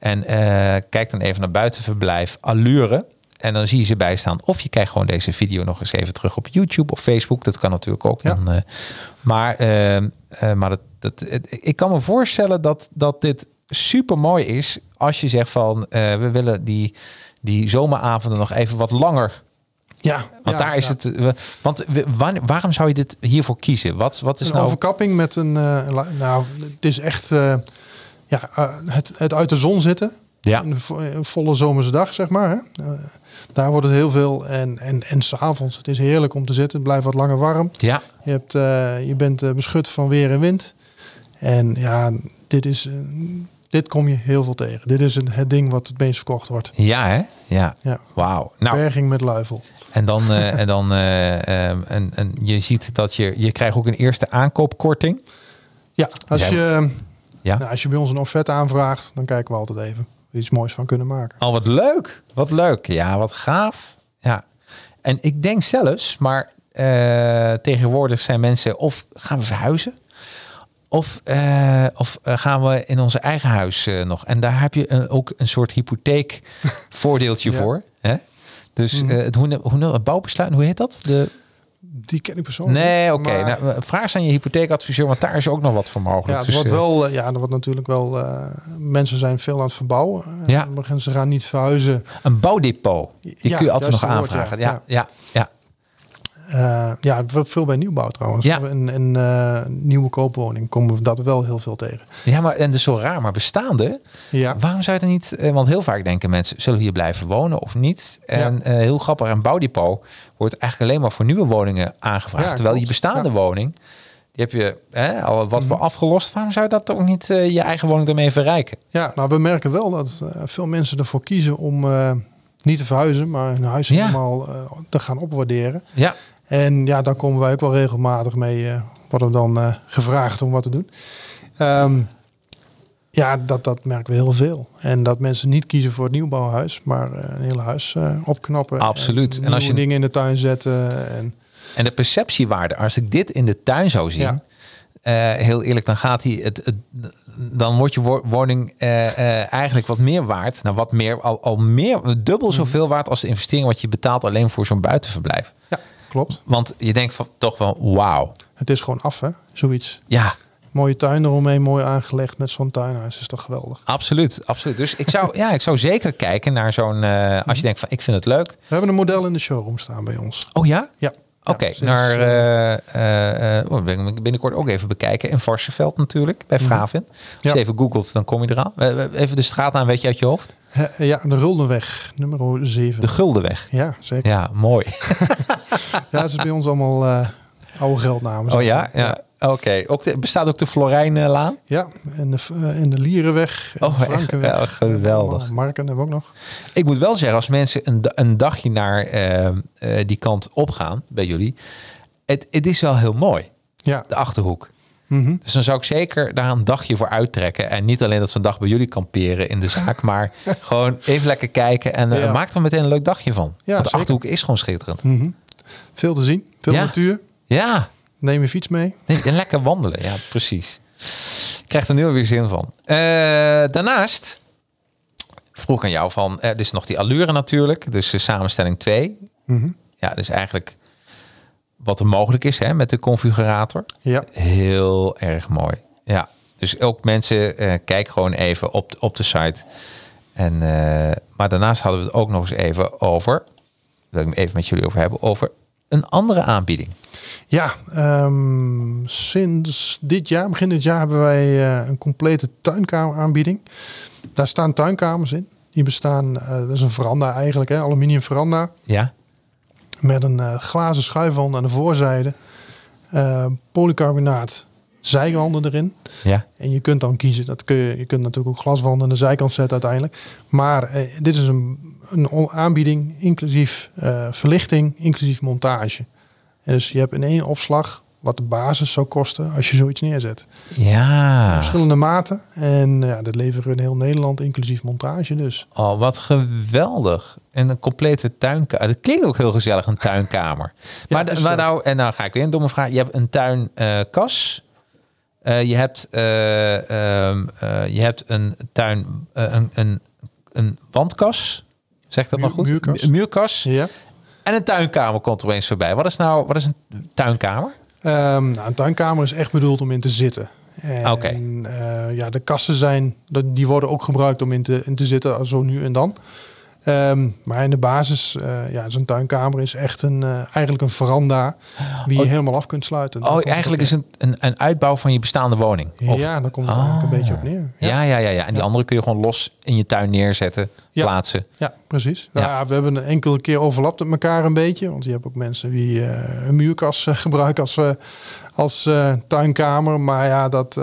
En eh, kijk dan even naar buitenverblijf Allure. En dan zie je ze bij staan. Of je kijkt gewoon deze video nog eens even terug op YouTube of Facebook. Dat kan natuurlijk ook. Ja. Dan, eh, maar eh, eh, maar dat, dat, ik kan me voorstellen dat, dat dit super mooi is. Als je zegt van eh, we willen die, die zomeravonden nog even wat langer. Ja, Want ja, daar is ja. het. Want waarom zou je dit hiervoor kiezen? Wat, wat is een nou. overkapping met een... nou, het is echt ja, het, het uit de zon zitten. Ja. Een, vo- een volle zomerse dag, zeg maar. Hè? Daar wordt het heel veel. En, en, en s'avonds, het is heerlijk om te zitten. Het blijft wat langer warm. Ja, Je, hebt, eh, je bent eh, beschut van weer en wind. En ja, dit, is, eh, dit kom je heel veel tegen. Dit is een, het ding wat het meest verkocht wordt. ja, hè? Ja. Ja. Wauw. Nou, Berging met luifel. En dan, en dan eh, ehm, en, en je ziet dat je, je krijgt ook een eerste aankoopkorting. Ja, als je, Ja. nou, als je bij ons een offerte aanvraagt, dan kijken we altijd even. Iets moois van kunnen maken. Al wat leuk. Wat leuk. Ja, wat gaaf. Ja. En ik denk zelfs, maar eh, tegenwoordig zijn mensen of gaan we verhuizen. Of, eh, of eh, gaan we in onze eigen huis nog. En daar heb je ook een soort hypotheekvoordeeltje Ja. Mhm. voor. Hè? Dus eh, het, hoe, hoe, het bouwbesluit, hoe heet dat? De, Die ken ik persoonlijk. nee, oké. maar- Nou, vraag aan je hypotheekadviseur, want daar is ook nog wat voor mogelijk. Ja, er Dus, wordt wel, eh, ja, er wordt natuurlijk wel. eh, mensen zijn veel aan het verbouwen. Eh, Ja. beginnen Ze gaan niet verhuizen. Een bouwdepot. Die Ja, kun je altijd nog woord, aanvragen. ja. Ja, ja, ja. Eh, ja, veel bij nieuwbouw trouwens. Ja. In een eh, nieuwe koopwoning komen we dat wel heel veel tegen. Ja, maar en is zo raar, maar bestaande. Ja, Waarom zou je er niet? eh, Want heel vaak denken mensen, zullen we hier blijven wonen of niet? En heel grappig, een bouwdepot wordt eigenlijk alleen maar voor nieuwe woningen aangevraagd. Ja, terwijl je bestaande. Mhm. woning, die heb je hè, al wat voor afgelost. Waarom zou je dat ook niet je eigen woning ermee verrijken? ja nou, we merken wel dat veel mensen ervoor kiezen om niet te verhuizen, maar hun huis Ja. helemaal te gaan opwaarderen. Ja, En ja, daar komen wij ook wel regelmatig mee. eh worden we dan eh, gevraagd om wat te doen. Ehm, ja, dat, dat merken we heel veel. En dat mensen niet kiezen voor het nieuwbouwhuis, maar eh, een hele huis opknappen. Absoluut. En, En als je- dingen in de tuin zetten. En, en de perceptiewaarde, als ik dit in de tuin zou zien, Ja. heel eerlijk, dan gaat hij het, het, dan wordt je wo- woning eigenlijk wat meer waard. Nou, wat meer, al, al meer, dubbel Mhm. zoveel waard als de investering wat je betaalt alleen voor zo'n buitenverblijf. ja, klopt. Want je denkt van toch wel, wauw. Het is gewoon af, hè? Zoiets. Ja, Mooie tuin eromheen, mooi aangelegd met zo'n tuinhuis. Is toch geweldig. absoluut, absoluut. Dus ik zou, ja, ik zou zeker kijken naar zo'n, eh, als je denkt van ik vind het leuk. We hebben een model in de showroom staan bij ons. Oh ja? Ja. Oké, Ja, naar oh, ben ik binnenkort ook even bekijken. In Varsenveld natuurlijk, bij Fravin. Als Ja. je even googelt, dan kom je eraan. Even de straatnaam, weet je uit je hoofd? ja, de Ruldenweg, nummer 7. De Guldenweg. Ja, zeker. Ja, mooi. Ja, het is bij ons allemaal eh, oude geldnamen. Oh ja? Ja. Oké. Ook de- Bestaat ook de Florijnlaan? Ja, en de, eh, en de Lierenweg. En Oh, de echt? Frankenweg. Ja, geweldig. Allemaal Marken hebben we ook nog. Ik moet wel zeggen, als mensen een, een dagje naar eh, eh, die kant opgaan bij jullie, het, het is wel heel mooi, Ja. de achterhoek. Mhm. Dus dan zou ik zeker daar een dagje voor uittrekken. En niet alleen dat ze een dag bij jullie kamperen in de zaak, maar gewoon even lekker kijken en eh, Ja. maak er meteen een leuk dagje van. Ja, Want de zeker. achterhoek is gewoon schitterend. Mhm. Veel te zien. Veel Ja. natuur. Ja, Neem je fiets mee. nee, en lekker wandelen. Ja, precies. krijg er nu alweer zin van. Eh, daarnaast vroeg ik aan jou van, er is nog die allure natuurlijk, dus de samenstelling 2. Mhm. Ja, dus eigenlijk wat er mogelijk is hè, met de configurator. Ja. Heel erg mooi. Ja, dus ook mensen, eh kijk gewoon even op, op de site. En, eh, maar daarnaast hadden we het ook nog eens even over, wil ik even met jullie over hebben, over een andere aanbieding. Ja, ehm, sinds dit jaar, begin dit jaar, hebben wij eh, een complete tuinkameraanbieding. Daar staan tuinkamers in. Die bestaan, eh, dat is een veranda eigenlijk, hè, aluminium veranda. Ja? Met een eh, glazen schuifwand aan de voorzijde. polycarbonaat zijwanden erin. Ja? En je kunt dan kiezen, dat kun je, je kunt natuurlijk ook glaswanden aan de zijkant zetten uiteindelijk. Maar eh, dit is een, een aanbieding inclusief eh, verlichting, inclusief montage. En dus je hebt in één opslag wat de basis zou kosten als je zoiets neerzet. Ja. Verschillende maten. En ja, dat leveren we in heel Nederland, inclusief montage dus. Oh, wat geweldig. En een complete tuinkamer. Dat klinkt ook heel gezellig, een tuinkamer. maar, maar nou, en nou ga ik weer een domme vraag. Je hebt een tuinkas. Eh je, hebt, eh, ehm, eh, je hebt een tuin, een, een, een wandkas. Zeg dat Muur- nog goed? muurkas. Een muurkas. Ja. En een tuinkamer komt opeens voorbij. Wat is nou, wat is een tuinkamer? Ehm, nou, een tuinkamer is echt bedoeld om in te zitten. En, Oké. ja, de kassen zijn, die worden ook gebruikt om in te, in te zitten, zo nu en dan. Ehm, maar in de basis, eh, ja, zo'n tuinkamer is echt een, eh, eigenlijk een veranda die je Oh. helemaal af kunt sluiten. Oh, eigenlijk is het een, een uitbouw van je bestaande woning. Of- Ja, daar komt het eigenlijk Oh. een beetje op neer. ja, ja, ja, ja. En die andere kun je gewoon los in je tuin neerzetten, Ja. plaatsen. Ja, precies. Ja. Nou, we hebben een enkele keer overlapt met elkaar een beetje. Want je hebt ook mensen die eh, een muurkas eh, gebruiken als, als tuinkamer. Maar ja, dat,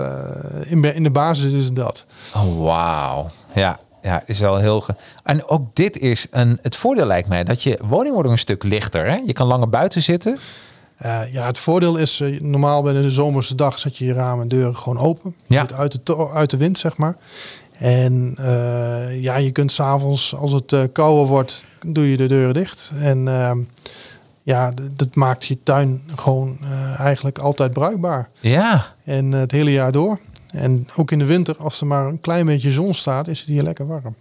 in, in de basis is het dat. Oh, wauw. Ja, ja, is wel heel... Ge... En ook dit is een... Het voordeel lijkt mij dat je woning wordt een stuk lichter. Hè? Je kan langer buiten zitten. Eh, ja, het voordeel is, eh, normaal bij de zomerse dag zet je je ramen en deuren gewoon open. Ja. Uit, de, uit de wind, zeg maar. En eh, ja, je kunt s'avonds, als het kouder wordt, doe je de deuren dicht. En ehm, ja, dat maakt je tuin gewoon eigenlijk altijd bruikbaar. Ja. En het hele jaar door. En ook in de winter, als er maar een klein beetje zon staat, is het hier lekker warm.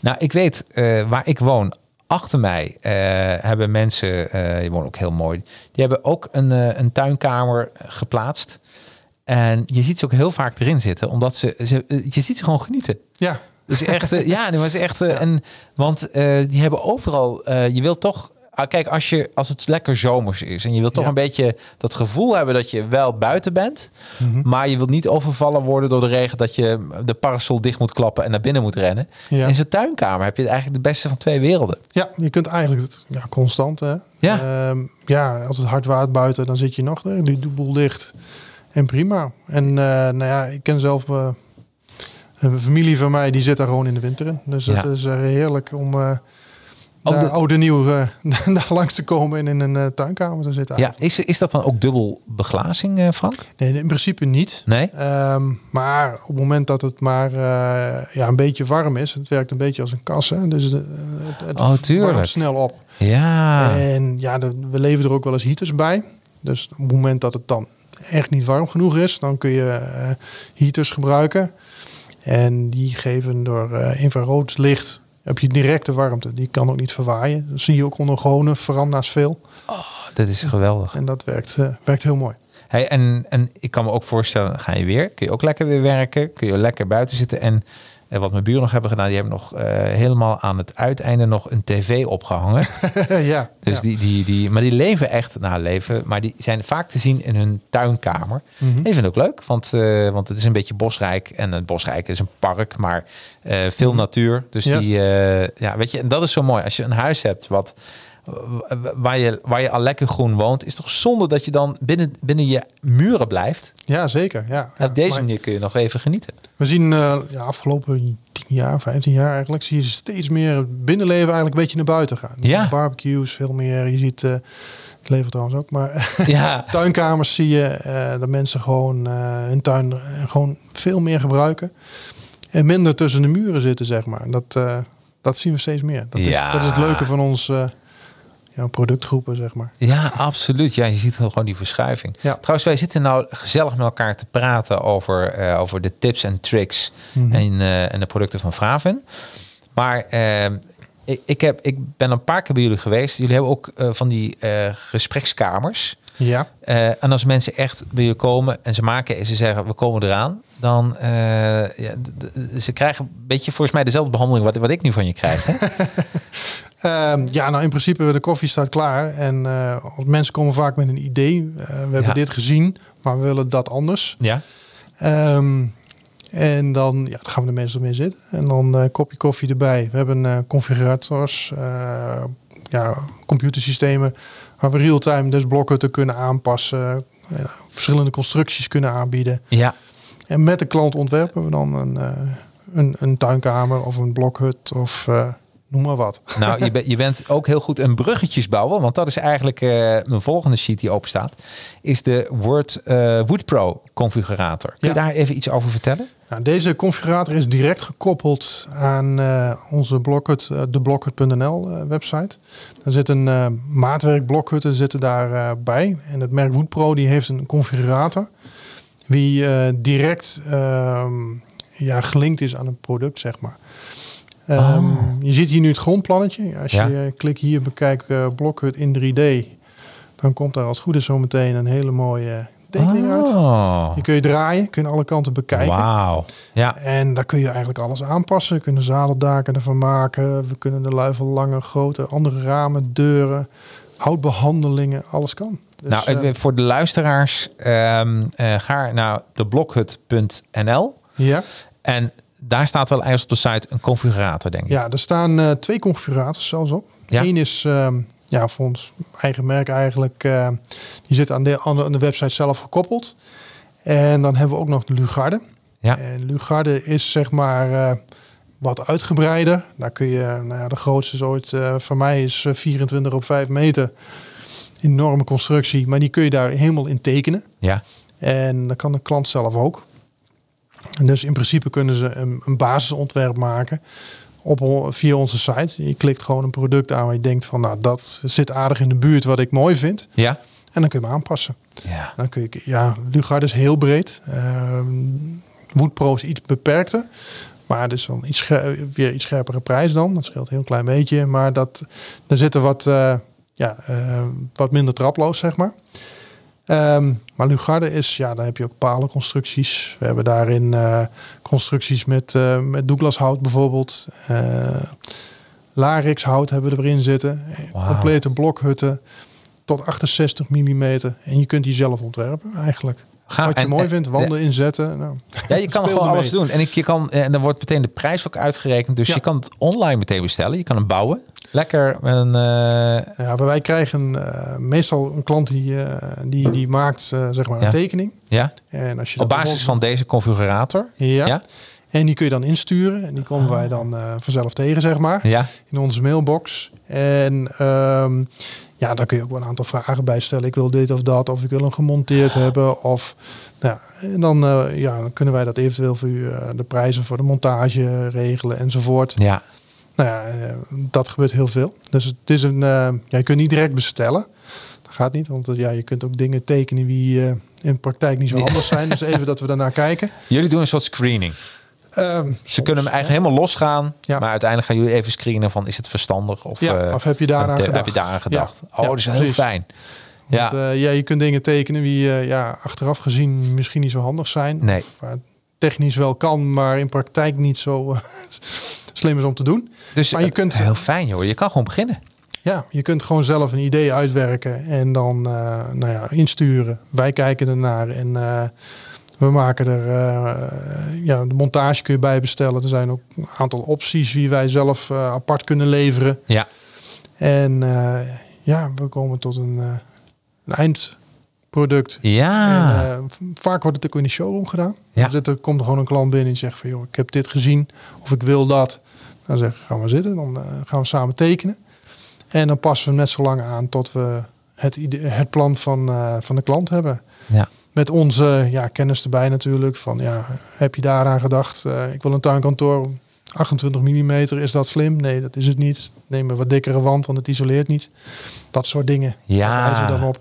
Nou, ik weet eh, waar ik woon. Achter mij eh, hebben mensen, eh die wonen ook heel mooi, die hebben ook een, een tuinkamer geplaatst. En je ziet ze ook heel vaak erin zitten, omdat ze, ze je ziet ze gewoon genieten. Ja, is echt, ja, dat is echt, eh, en, want die hebben overal, je wilt toch, kijk, als, je, als het lekker zomers is en je wilt toch Ja. een beetje dat gevoel hebben dat je wel buiten bent, Mhm. maar je wilt niet overvallen worden door de regen dat je de parasol dicht moet klappen en naar binnen moet rennen. Ja. In zo'n tuinkamer heb je eigenlijk de beste van twee werelden. ja je kunt eigenlijk het, ja, constant. Hè? Ja. Ehm, ja, als het hard waait buiten, dan zit je nog, eh, die boel dicht. En prima. En eh, nou ja, ik ken zelf eh, een familie van mij, die zit daar gewoon in de winter in. Dus Ja. het is heerlijk om Oh, de- nieuw eh, daar langs te komen en in een eh, tuinkamer te zitten. Ja, is, is dat dan ook dubbel beglazing, eh, Frank? Nee, in principe niet. Nee? Ehm, maar op het moment dat het maar ja, een beetje warm is, het werkt een beetje als een kas. Hè? Dus de, het, het Oh, warmt snel op. Ja. En ja, de- we leveren er ook wel eens heaters bij. Dus op het moment dat het dan echt niet warm genoeg is, dan kun je heaters gebruiken. En die geven door infrarood licht heb je directe warmte. Die kan ook niet verwaaien. Dat zie je ook onder gewone veranda's veel. Dat is geweldig. En dat werkt, eh, werkt heel mooi. Hey, en, en ik kan me ook voorstellen, ga je weer, kun je ook lekker weer werken, kun je lekker buiten zitten. En eh, wat mijn buren nog hebben gedaan, die hebben nog eh, helemaal aan het uiteinde nog een tv opgehangen. ja, Dus ja. die, die, die, maar die leven echt, nou leven, maar die zijn vaak te zien in hun tuinkamer. Mhm. En die vinden het ook leuk, want, eh, want het is een beetje bosrijk. En het bosrijk is een park, maar eh, veel natuur. Dus Ja. die, ja, weet je, en dat is zo mooi. Als je een huis hebt wat, waar, je, waar je al lekker groen woont, is toch zonde dat je dan binnen, binnen je muren blijft. ja, zeker. Ja, ja. Op deze Maar manier kun je nog even genieten. We zien uh, ja, afgelopen 10 jaar, 15 jaar eigenlijk, zie je steeds meer het binnenleven eigenlijk een beetje naar buiten gaan. Ja. Barbecues, veel meer. Je ziet, uh, het leven trouwens ook, maar Ja. tuinkamers zie je uh, dat mensen gewoon hun tuin gewoon veel meer gebruiken. En minder tussen de muren zitten, zeg maar. Dat, dat zien we steeds meer. Dat, Ja. is, dat is het leuke van ons, ja, productgroepen, zeg maar. Ja, absoluut. Ja, je ziet gewoon die verschuiving. Ja. Trouwens, wij zitten nou gezellig met elkaar te praten over, eh, over de tips en tricks Mhm. en, eh, en de producten van Vraven. Maar eh, ik, ik, heb, ik ben een paar keer bij jullie geweest. Jullie hebben ook van die gesprekskamers. Ja, en als mensen echt bij je komen en ze maken en ze zeggen we komen eraan, dan ja, ze krijgen een beetje volgens mij dezelfde behandeling wat, wat ik nu van je krijg. Hè? Ehm, ja, nou in principe de koffie staat klaar. En eh, als mensen komen vaak met een idee. Eh, we hebben Ja. dit gezien, maar we willen dat anders. ja. Ehm, en dan, ja, dan gaan we de mensen ermee zitten. En dan een kopje koffie erbij. We hebben eh, configurators, eh, ja, computersystemen waar we real-time dus blokhutten kunnen aanpassen. eh, verschillende constructies kunnen aanbieden. ja, En met de klant ontwerpen we dan een, eh, een, een tuinkamer of een blokhut of eh, noem maar wat. Nou, je, bent je bent ook heel goed in bruggetjes bouwen, want dat is eigenlijk eh, mijn volgende sheet die open staat, is de Word eh Wood Pro configurator. Kun je Ja. daar even iets over vertellen? Nou, deze configurator is direct gekoppeld aan eh, onze blokhut, eh, de blokhut.nl eh, website. Daar zit een eh, maatwerk zitten daarbij. bij. En het merk Woodpro die heeft een configurator die eh, direct ehm, ja, gelinkt is aan een product, zeg maar. Ehm, Oh. Je ziet hier nu het grondplannetje. Als Ja. je klikt hier bekijk eh blokhut in 3D, dan komt daar als het goed is zo meteen een hele mooie tekening uit. Oh, Die kun je draaien, kun je alle kanten bekijken. wauw. Ja, En daar kun je eigenlijk alles aanpassen. We kunnen zadeldaken ervan maken. We kunnen de luifel langer, groter, andere ramen, deuren, houtbehandelingen, alles kan. Dus, nou, eh, voor de luisteraars, eh, ga naar deblokhut.nl ja, en daar staat wel ergens op de site een configurator, denk ik. ja, er staan eh, twee configurators zelfs op. Ja. Eén is ehm, ja, voor ons eigen merk eigenlijk. eh, die zit aan de, aan de, aan de website zelf gekoppeld. En dan hebben we ook nog de Lugarde. Ja. En Lugarde is zeg maar eh, wat uitgebreider. Daar kun je, nou ja, de grootste is ooit voor mij is eh, 24 op 5 meter. Enorme constructie, maar die kun je daar helemaal in tekenen. Ja, En dat kan de klant zelf ook. En dus in principe kunnen ze een, een basisontwerp maken op, via onze site. Je klikt gewoon een product aan waar je denkt van, nou, dat zit aardig in de buurt wat ik mooi vind. ja, En dan kun je hem aanpassen. ja. Dan kun je, ja, Lugard is heel breed. Ehm Woodpro is iets beperkter. Maar is dan iets weer iets scherpere prijs dan. Dat scheelt een heel klein beetje. Maar dat, er zitten wat, eh, ja, eh, wat minder traploos, zeg maar. Ehm, maar Lugarde is, ja, dan heb je ook palenconstructies. We hebben daarin eh, constructies met, eh met Douglashout bijvoorbeeld. Eh Larix hout hebben we erin zitten. Complete blokhutten tot 68 mm. En je kunt die zelf ontwerpen eigenlijk. Wat je en- mooi en- vindt, wanden inzetten. Nou, Ja, je kan gewoon alles doen. En, ik, je kan, en dan wordt meteen de prijs ook uitgerekend. Dus Ja. je kan het online meteen bestellen. Je kan hem bouwen. Lekker met een... eh, Ja, wij krijgen eh, meestal een klant die, eh, die, die maakt zeg maar Ja. een tekening. ja, En als je op basis van deze configurator. Ja. Ja? En die kun je dan insturen. En die komen wij dan vanzelf tegen, zeg maar. Ja, In onze mailbox. En ehm, ja, daar kun je ook wel een aantal vragen bij stellen. Ik wil dit of dat. Of ik wil hem gemonteerd hebben. Of, nou, ja, en dan, ja, dan kunnen wij dat eventueel voor u de prijzen voor de montage regelen enzovoort. ja. Nou ja, eh, dat gebeurt heel veel. Dus het is een, eh, ja, je kunt niet direct bestellen. Dat gaat niet, want eh, ja, je kunt ook dingen tekenen die eh, in praktijk niet zo handig zijn. Dus even dat we daarnaar kijken. Jullie doen een soort screening. Ehm, Ze soms, kunnen hem eigenlijk helemaal losgaan. Ja. Maar uiteindelijk gaan jullie even screenen van is het verstandig? Of, Ja, of heb je daaraan gedacht? Heb je daaraan gedacht? Oh, dat is heel fijn. Want, Ja, eh, ja, je kunt dingen tekenen die ja, achteraf gezien misschien niet zo handig zijn. nee. Of, technisch wel kan, maar in praktijk niet zo eh, slim is om te doen. Dus Maar je eh, kunt- heel fijn joh. Je kan gewoon beginnen. Ja, je kunt gewoon zelf een idee uitwerken en dan eh, nou ja, insturen. Wij kijken ernaar en we maken er ja, de montage kun je bijbestellen. Er zijn ook een aantal opties die wij zelf apart kunnen leveren. Ja. En ja, we komen tot een, een eindproduct. Ja. En, eh, vaak wordt het ook in de showroom gedaan. Ja. Dan zit er, komt er gewoon een klant binnen en zegt van joh, ik heb dit gezien of ik wil dat. Dan zeg ik, gaan we zitten, dan eh, gaan we samen tekenen. En dan passen we net zo lang aan tot we het, het plan van, eh, van de klant hebben. Ja. Met onze ja, kennis erbij natuurlijk. Van ja, heb je daaraan gedacht? Ik wil een tuinkantoor. 28 mm, is dat slim? Nee, dat is het niet. Neem een wat dikkere wand, want het isoleert niet. Dat soort dingen Ja. wijzen dan op.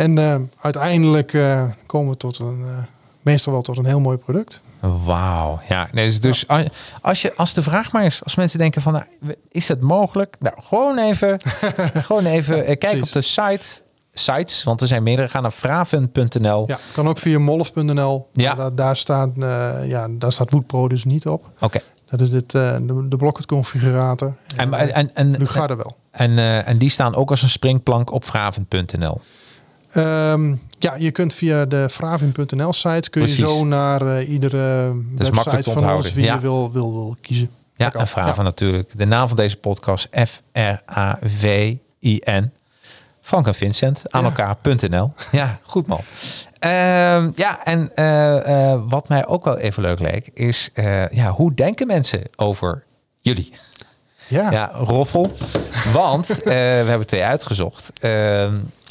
En eh, uiteindelijk eh, komen we tot een, eh, meestal wel tot een heel mooi product. Wauw. Ja, nee, dus, dus als- als, je, als de vraag maar is, als mensen denken van, nou, is het mogelijk? Nou, gewoon even, gewoon even eh, kijk op de site, sites, want er zijn meerdere. Ga naar vraven.nl. Ja, kan ook via molf.nl. Ja. Daar, daar staat, eh ja, daar staat Woodpro dus niet op. Oké. Dat is dit, de, de Blocket configurator. En, en, en, en, Lugarde wel. en, en die staan ook als een springplank op vraven.nl. Ehm, ja, je kunt via de Fravin.nl site kun je zo naar eh, iedere makkelijk website te van onthouden. ons wie Ja. je wil, wil, wil kiezen. Ja, Dat en Vraven natuurlijk. De naam van deze podcast, F-R-A-V-I-N. Frank en Vincent aan Ja. elkaar.nl. Ja, goed man. Ehm, ja, en eh, eh, wat mij ook wel even leuk leek, is ja, hoe denken mensen over jullie? Ja. Ja, roffel. Want we hebben twee uitgezocht.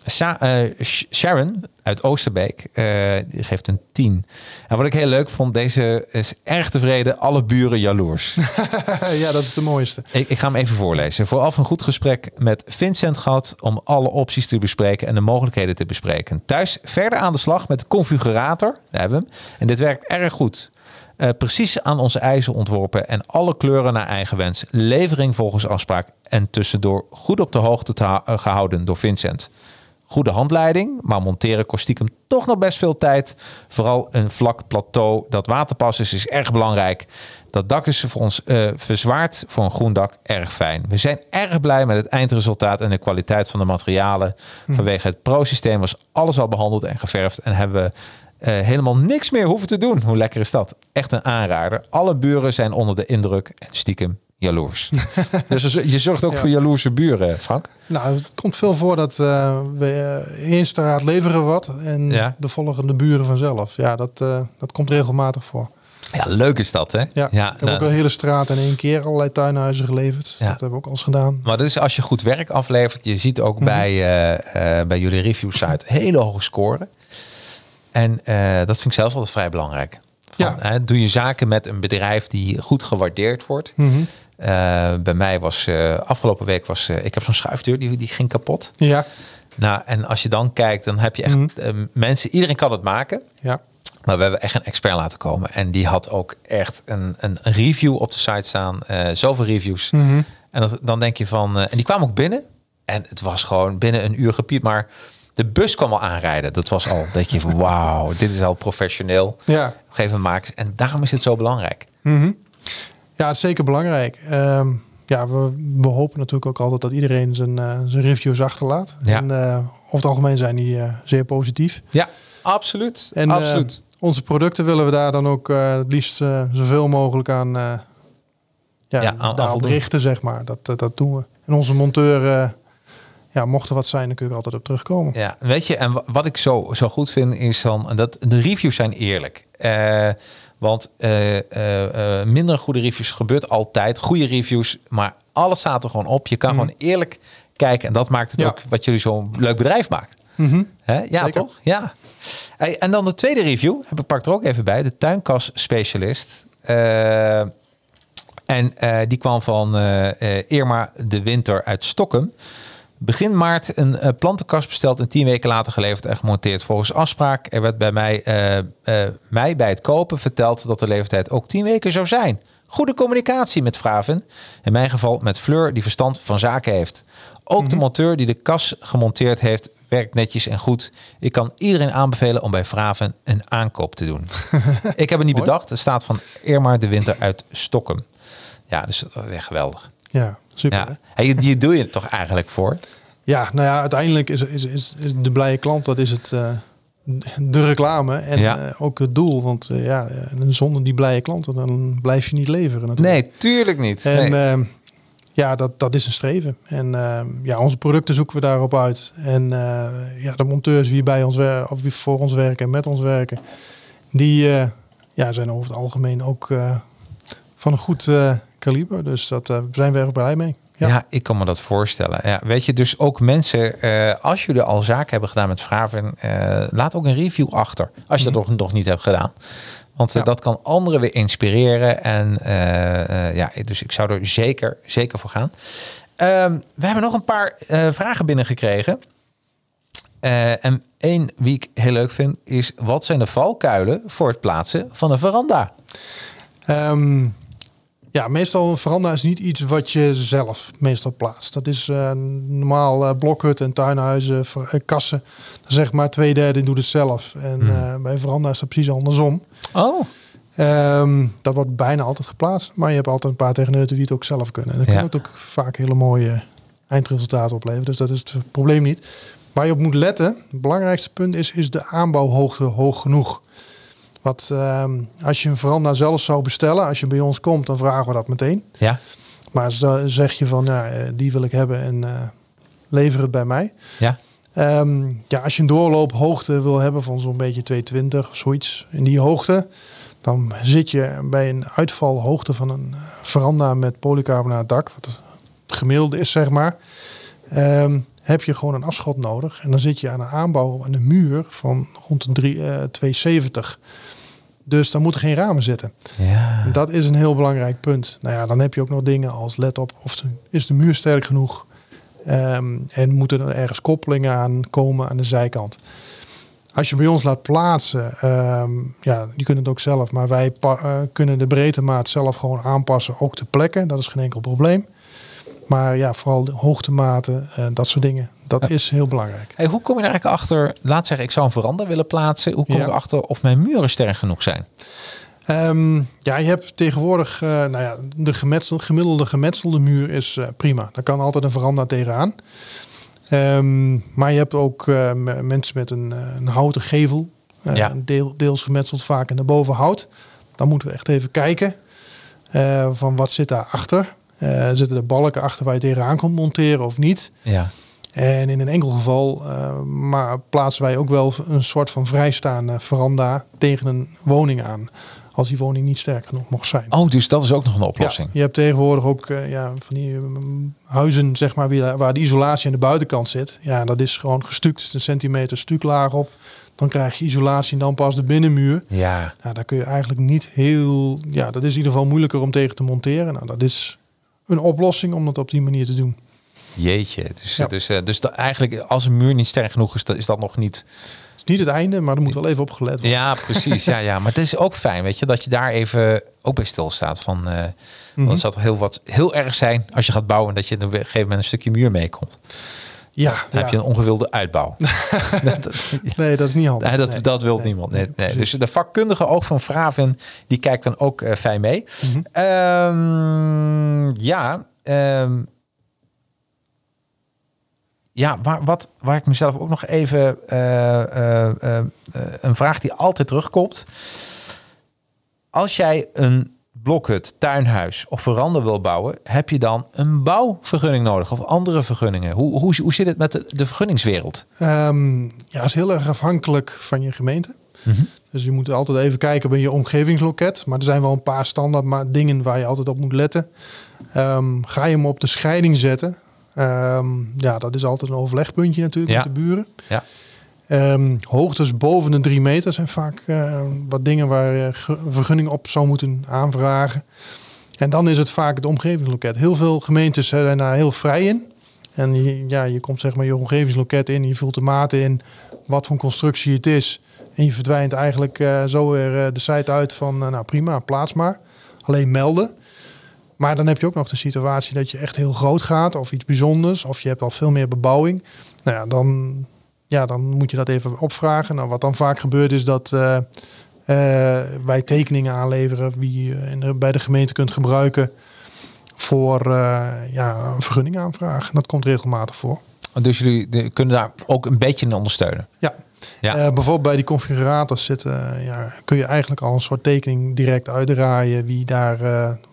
Sa- eh, Sh- Sharon uit Oosterbeek, eh, die geeft een 10. En wat ik heel leuk vond, deze is erg tevreden, alle buren jaloers. ja, dat is de mooiste. Ik, ik ga hem even voorlezen. Vooraf een goed gesprek met Vincent gehad om alle opties te bespreken en de mogelijkheden te bespreken. Thuis verder aan de slag met de configurator. Daar hebben we hem. En dit werkt erg goed. Eh, precies aan onze eisen ontworpen en alle kleuren naar eigen wens. Levering volgens afspraak en tussendoor goed op de hoogte te hou- eh, gehouden door Vincent. Goede handleiding, maar monteren kost stiekem toch nog best veel tijd. Vooral een vlak plateau dat waterpas is, is erg belangrijk. Dat dak is voor ons eh, verzwaard voor een groen dak erg fijn. We zijn erg blij met het eindresultaat en de kwaliteit van de materialen. Vanwege het Pro-systeem was alles al behandeld en geverfd en hebben we eh, helemaal niks meer hoeven te doen. Hoe lekker is dat? Echt een aanrader. Alle buren zijn onder de indruk en stiekem jaloers. dus je zorgt ook Ja. voor jaloerse buren, Frank. Nou, het komt veel voor dat eh, we uh, eerst de raad leveren wat en Ja. de volgende buren vanzelf. Ja, dat, eh, dat komt regelmatig voor. Ja, leuk is dat, hè? Ja, ik heb nou, ook een hele straat in één keer allerlei tuinhuizen geleverd. Ja. Dat hebben we ook al eens gedaan. Maar dus als je goed werk aflevert, je ziet ook bij, eh, eh, bij jullie review site hele hoge scoren. En eh, dat vind ik zelf altijd vrij belangrijk. Van, Ja. hè, doe je zaken met een bedrijf die goed gewaardeerd wordt. Mhm. Eh, bij mij was eh, afgelopen week was eh, ik heb zo'n schuifdeur die, die ging kapot. Ja, Nou, en als je dan kijkt, dan heb je echt Mhm. eh, mensen, iedereen kan het maken. ja. Maar we hebben echt een expert laten komen. En die had ook echt een, een review op de site staan. eh zoveel reviews. Mhm. En dat, dan denk je van... eh, en die kwamen ook binnen. En het was gewoon binnen een uur gepiept. Maar de bus kwam al aanrijden. Dat was al, dat je van wauw, dit is al professioneel. ja. Op een gegeven moment maken. En daarom is het zo belangrijk. Mhm. Ja, het is zeker belangrijk. Ehm, ja, we, we hopen natuurlijk ook altijd dat iedereen zijn, zijn reviews achterlaat. Ja. En eh, over het algemeen zijn die eh, zeer positief. Ja, absoluut. En absoluut. onze producten willen we daar dan ook eh, het liefst zoveel mogelijk aan, eh ja, Ja, aan- richten, zeg maar. Dat, dat, dat doen we. En onze monteur, ja, mocht er wat zijn, dan kun je er altijd op terugkomen. Ja, weet je, en wa- wat ik zo, zo goed vind is dan dat de reviews zijn eerlijk. Eh, want eh, minder goede reviews gebeurt altijd. Goede reviews, maar alles staat er gewoon op. Je kan Mhm. gewoon eerlijk kijken en dat maakt het Ja. ook wat jullie zo'n leuk bedrijf maakt. Mhm. Hè? Ja, Zeker. toch? Ja. Hey, en dan de tweede review, heb ik pak er ook even bij, de tuinkas specialist. Eh, en die kwam van Irma de Winter uit Stockholm. Begin maart een eh, plantenkast besteld en tien weken later geleverd en gemonteerd volgens afspraak. Er werd bij mij, eh, eh, mij bij het kopen verteld dat de leeftijd ook tien weken zou zijn. Goede communicatie met Vraven. In mijn geval met Fleur die verstand van zaken heeft. Ook de monteur die de kas gemonteerd heeft werkt netjes en goed. Ik kan iedereen aanbevelen om bij Vraven een aankoop te doen. ik heb het niet bedacht. Het staat van Irma de Winter uit Stockholm. Ja, dus weer geweldig. Ja, super. Ja. Hey, die doe je het toch eigenlijk voor? Ja, nou ja, uiteindelijk is, is, is, is de blije klant, dat is het, eh, de reclame en Ja. eh, ook het doel. Want eh, ja, zonder die blije klanten, dan blijf je niet leveren natuurlijk. Nee, tuurlijk niet. En Nee. eh, ja, dat, dat is een streven. En eh, ja, onze producten zoeken we daarop uit. En ja, de monteurs die bij ons werken, of die voor ons werken en met ons werken, die ja, zijn over het algemeen ook van een goed kaliber. Dus dat, eh, zijn we erg blij mee. Ja. Ja. ik kan me dat voorstellen. Ja, weet je, dus ook mensen, eh, als jullie al zaken hebben gedaan met Vraven, eh, laat ook een review achter. Als je dat nog, nog niet hebt gedaan. Want Mhm. Ja. dat kan anderen weer inspireren. En ja, dus ik zou er zeker, zeker voor gaan. Ehm, we hebben nog een paar vragen binnengekregen. En één wie ik heel leuk vind is: wat zijn de valkuilen voor het plaatsen van een veranda? Ehm, ja, meestal een veranda is niet iets wat je zelf meestal plaatst. Dat is eh, normaal eh blokhutten en tuinhuizen, ver- eh, kassen. Dan zeg maar twee derde doet het zelf. En eh, bij een veranda is dat precies andersom. Oh, Ehm, dat wordt bijna altijd geplaatst. Maar je hebt altijd een paar techneuten die het ook zelf kunnen. En dan Ja. kan het ook vaak hele mooie eindresultaten opleveren. Dus dat is het probleem niet. Waar je op moet letten, het belangrijkste punt is, is de aanbouwhoogte hoog genoeg. Wat ehm, als je een veranda zelf zou bestellen, als je bij ons komt, dan vragen we dat meteen. ja. Maar zeg je van, ja, eh, die wil ik hebben en eh, lever het bij mij. Ja. Ehm, ja, als je een doorloophoogte wil hebben van zo'n beetje 220 of zoiets in die hoogte, dan zit je bij een uitvalhoogte van een eh, veranda met polycarbonaat dak, wat het gemiddelde is zeg maar, ehm, heb je gewoon een afschot nodig. En dan zit je aan een aanbouw aan de muur van rond de drie- eh, 270. Dus daar moeten geen ramen zitten. Ja. En Dat is een heel belangrijk punt. Nou ja, dan heb je ook nog dingen als let op of de, is de muur sterk genoeg. Ehm, en moeten er ergens koppelingen aan komen aan de zijkant. Als je bij ons laat plaatsen, ehm, ja, je kunt het ook zelf, maar wij eh, kunnen de breedtemaat zelf gewoon aanpassen, ook de plekken. Dat is geen enkel probleem. Maar ja, vooral de hoogtematen, eh, dat soort dingen, dat is heel belangrijk. Hey, hoe kom je er eigenlijk achter? Laat zeggen, ik zou een veranda willen plaatsen. Hoe kom Ja. je erachter of mijn muren sterk genoeg zijn? Ehm, ja, je hebt tegenwoordig, eh, nou ja, de gemetselde, gemiddelde gemetselde muur is eh, prima. Daar kan altijd een veranda tegenaan. Ehm, maar je hebt ook mensen met een, een houten gevel. Ja. deel, deels gemetseld vaak en daarboven hout. Dan moeten we echt even kijken van wat zit daarachter. Eh zitten er balken achter waar je tegenaan komt monteren of niet? Ja. En in een enkel geval eh, maar plaatsen wij ook wel een soort van vrijstaande veranda tegen een woning aan. Als die woning niet sterk genoeg mocht zijn. Oh, dus dat is ook nog een oplossing. Ja, je hebt tegenwoordig ook eh, ja, van die mm, huizen zeg maar, waar de isolatie aan de buitenkant zit. Ja, dat is gewoon gestuukt, een centimeter stuklaag op. Dan krijg je isolatie en dan pas de binnenmuur. Ja. Nou, daar kun je eigenlijk niet heel... Ja, dat is in ieder geval moeilijker om tegen te monteren. Nou, dat is een oplossing om dat op die manier te doen. Jeetje. Dus, Ja. dus, eh, dus dat eigenlijk als een muur niet sterk genoeg is, is dat nog niet. Het is niet het einde, maar er moet wel even op gelet worden. Ja, precies. ja, ja. Maar het is ook fijn, weet je, dat je daar even ook bij stilstaat. Van. Dan zou het heel wat heel erg zijn als je gaat bouwen dat je op een gegeven moment een stukje muur meekomt. Ja, Dan heb je een ongewilde uitbouw. Nee, dat is niet handig. Nee, dat, Nee. dat wil Nee. niemand. Nee, nee. Dus de vakkundige ook van Vraven, die kijkt dan ook eh, fijn mee. Mhm. Ehm, ja, ehm, ja waar, wat, waar ik mezelf ook nog even... eh, eh, een vraag die altijd terugkomt. Als jij een blokhut, tuinhuis of veranda wil bouwen... heb je dan een bouwvergunning nodig of andere vergunningen? Hoe, hoe, hoe zit het met de, de vergunningswereld? Ehm, ja, is heel erg afhankelijk van je gemeente. Mhm. Dus je moet altijd even kijken bij je omgevingsloket. Maar er zijn wel een paar standaard ma- dingen waar je altijd op moet letten. Ehm, ga je hem op de scheiding zetten? Ehm, ja, dat is altijd een overlegpuntje natuurlijk Ja. met de buren. Ja. Ehm, hoogtes boven de drie meter zijn vaak eh, wat dingen waar je een vergunning op zou moeten aanvragen. En dan is het vaak het omgevingsloket. Heel veel gemeentes zijn daar heel vrij in. En je, ja, je komt zeg maar je omgevingsloket in, je vult de maten in, wat voor constructie het is. En je verdwijnt eigenlijk eh, zo weer eh, de site uit van, eh, nou prima, plaats maar. Alleen melden. Maar dan heb je ook nog de situatie dat je echt heel groot gaat of iets bijzonders. Of je hebt al veel meer bebouwing. Nou ja, dan, ja, dan moet je dat even opvragen. Nou, wat dan vaak gebeurt is dat eh, eh, wij tekeningen aanleveren die je in de- bij de gemeente kunt gebruiken voor eh, ja, een vergunning aanvragen. Dat komt regelmatig voor. Dus jullie kunnen daar ook een beetje in ondersteunen. Ja. Ja. Bijvoorbeeld bij die configurators zitten, ja, kun je eigenlijk al een soort tekening direct uitdraaien wie daar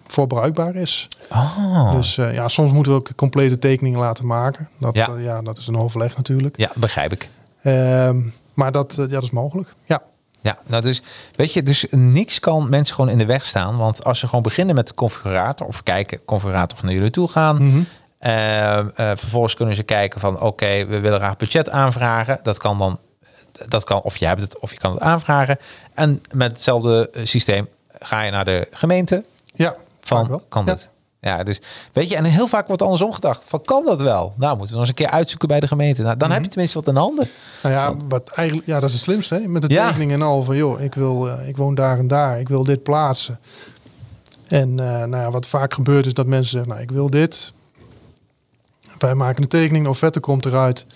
voor bruikbaar is. Oh. Dus eh, ja, soms moeten we ook complete tekeningen laten maken. Dat, Ja. ja, dat is een overleg natuurlijk. Ja, begrijp ik. Ehm, maar dat, eh, ja, dat is mogelijk. Ja. Ja, nou dus weet je, dus niks kan mensen gewoon in de weg staan. Want als ze gewoon beginnen met de configurator of kijken, configurator of naar jullie toe gaan. Mhm. Eh, eh, vervolgens kunnen ze kijken van oké, we willen graag budget aanvragen. Dat kan dan, dat kan, of je hebt het of je kan het aanvragen. En met hetzelfde eh, systeem ga je naar de gemeente Ja, van wel. kan Ja. dit. Ja, dus weet je, en heel vaak wordt andersom gedacht van kan dat wel? Nou, moeten we nog eens een keer uitzoeken bij de gemeente. Nou, dan heb je tenminste wat in de handen. Nou ja, wat eigenlijk, ja, dat is het slimste. Hè? Met de Ja. tekening en al van, joh, ik, wil, eh, ik woon daar en daar. Ik wil dit plaatsen. En eh, nou ja, wat vaak gebeurt is dat mensen zeggen, nou, ik wil dit. Wij maken een tekening, de offerte komt eruit.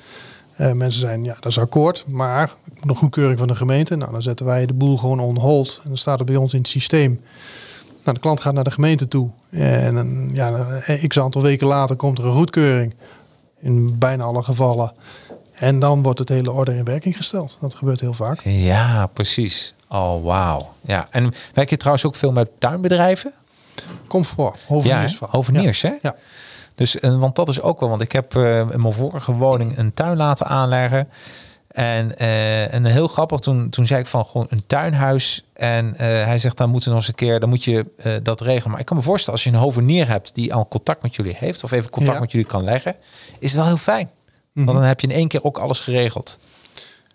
Eh, mensen zijn, ja, dat is akkoord, maar ik moet nog goedkeuring van de gemeente. Nou, dan zetten wij de boel gewoon on hold. En dan staat het bij ons in het systeem. Nou, de klant gaat naar de gemeente toe. En een, ja, een x aantal weken later komt er een goedkeuring. In bijna alle gevallen. En dan wordt het hele order in werking gesteld. Dat gebeurt heel vaak. Ja, precies. Oh, wauw. Ja, en werk je trouwens ook veel met tuinbedrijven? Komt voor. Ja, Hoveniers. Hoveniers, hè? Ja. Dus, eh, want dat is ook wel, want ik heb eh, in mijn vorige woning een tuin laten aanleggen. En, eh, en heel grappig, toen, toen zei ik van gewoon een tuinhuis. En eh, hij zegt, dan moeten we nog eens een keer, dan moet je eh, dat regelen. Maar ik kan me voorstellen, als je een hovenier hebt die al contact met jullie heeft, of even contact Ja. met jullie kan leggen, is het wel heel fijn. Mhm. Want dan heb je in één keer ook alles geregeld.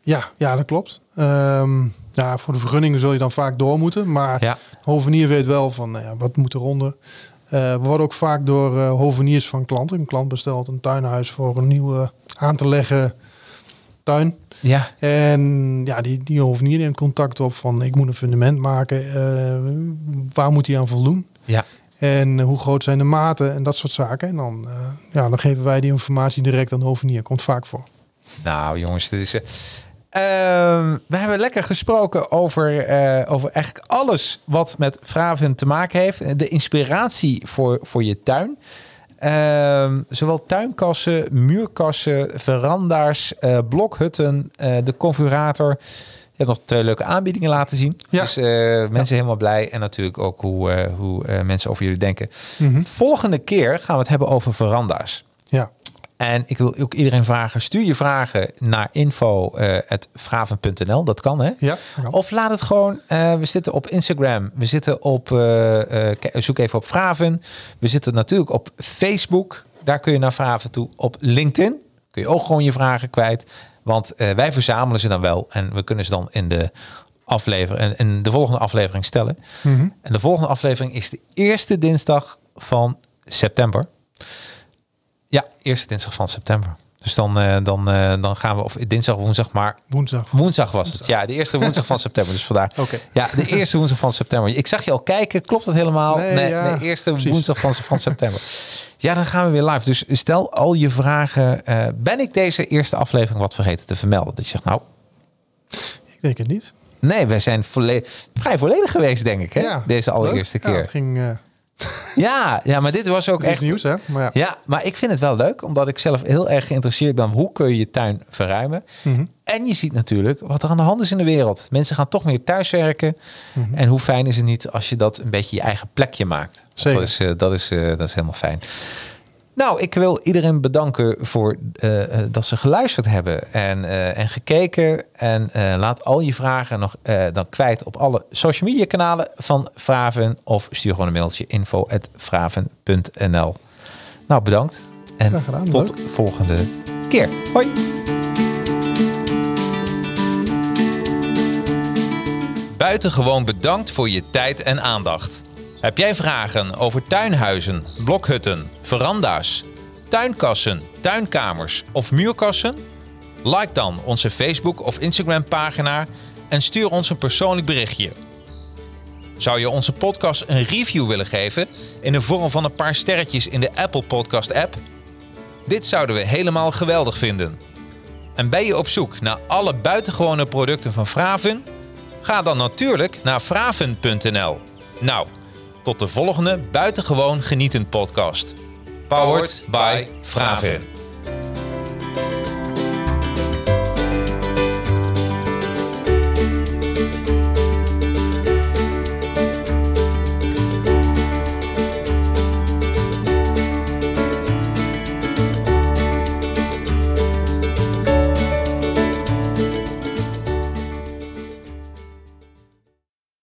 Ja, ja, dat klopt. Ehm, ja, voor de vergunningen zul je dan vaak door moeten. Maar Ja, hovenier weet wel van nou ja, wat moet eronder. Eh we worden ook vaak door hoveniers van klanten. Een klant bestelt een tuinhuis voor een nieuwe aan te leggen tuin. ja, En ja, die, die hovenier neemt contact op van ik moet een fundament maken. Eh, waar moet hij aan voldoen? ja. En hoe groot zijn de maten en dat soort zaken. En dan, eh, ja, dan geven wij die informatie direct aan de hovenier. Komt vaak voor. Nou, jongens, dit is. ehm, we hebben lekker gesproken over, eh, over eigenlijk alles wat met Vraven te maken heeft. De inspiratie voor, voor je tuin. Ehm, zowel tuinkassen, muurkassen, veranda's, eh, blokhutten, eh, de configurator. Je hebt nog twee leuke aanbiedingen laten zien. Ja. Dus eh, mensen helemaal blij. En natuurlijk ook hoe, hoe mensen over jullie denken. Mhm. Volgende keer gaan we het hebben over veranda's. Ja, En ik wil ook iedereen vragen, stuur je vragen naar info.vraven.nl. Dat kan hè? ja. ja. Of laat het gewoon, eh, we zitten op Instagram, we zitten op, eh, eh, zoek even op Vraven. We zitten natuurlijk op Facebook, daar kun je naar Vraven toe. Op LinkedIn kun je ook gewoon je vragen kwijt. Want eh, wij verzamelen ze dan wel en we kunnen ze dan in de, aflevering, in, in de volgende aflevering stellen. Mhm. En de volgende aflevering is de eerste dinsdag van september. Ja, eerste dinsdag van september. Dus dan, eh, dan, eh, dan gaan we, of dinsdag, woensdag, maar Woensdag. woensdag was het. Ja, de eerste woensdag van september. Dus vandaar. Oké. Ja, de eerste woensdag van september. Ik zag je al kijken. Klopt dat helemaal? Nee, Nee, ja, nee, eerste precies. woensdag van, van september. Ja, dan gaan we weer live. Dus stel al je vragen. eh, ben ik deze eerste aflevering wat vergeten te vermelden? Dat je zegt, nou, Ik denk het niet. nee, wij zijn volle- vrij volledig geweest, denk ik. Hè? Ja, deze allereerste leuk. Ja, keer. het ging Ja, ja, maar dit was ook is echt nieuws, hè? Maar ja. Ja, maar ik vind het wel leuk, omdat ik zelf heel erg geïnteresseerd ben. Hoe kun je je tuin verruimen? Mhm. En je ziet natuurlijk wat er aan de hand is in de wereld. Mensen gaan toch meer thuiswerken. Mhm. En hoe fijn is het niet als je dat een beetje je eigen plekje maakt? Zeker. Dat is, eh, dat, is, eh, dat is helemaal fijn. Nou, ik wil iedereen bedanken voor eh, eh, dat ze geluisterd hebben en, eh, en gekeken. En laat al je vragen nog dan kwijt op alle social media kanalen van Vraven. Of stuur gewoon een mailtje info.vraven.nl Nou, bedankt. En gedaan, tot volgende keer. Hoi. Buitengewoon bedankt voor je tijd en aandacht. Heb jij vragen over tuinhuizen, blokhutten, veranda's, tuinkassen, tuinkamers of muurkassen? Like dan onze Facebook of Instagram pagina en stuur ons een persoonlijk berichtje. Zou je onze podcast een review willen geven in de vorm van een paar sterretjes in de Apple Podcast app? Dit zouden we helemaal geweldig vinden. En ben je op zoek naar alle buitengewone producten van Vraven? Ga dan natuurlijk naar vraven.nl. Nou, tot de volgende buitengewoon genietend podcast. Powered by Vraven.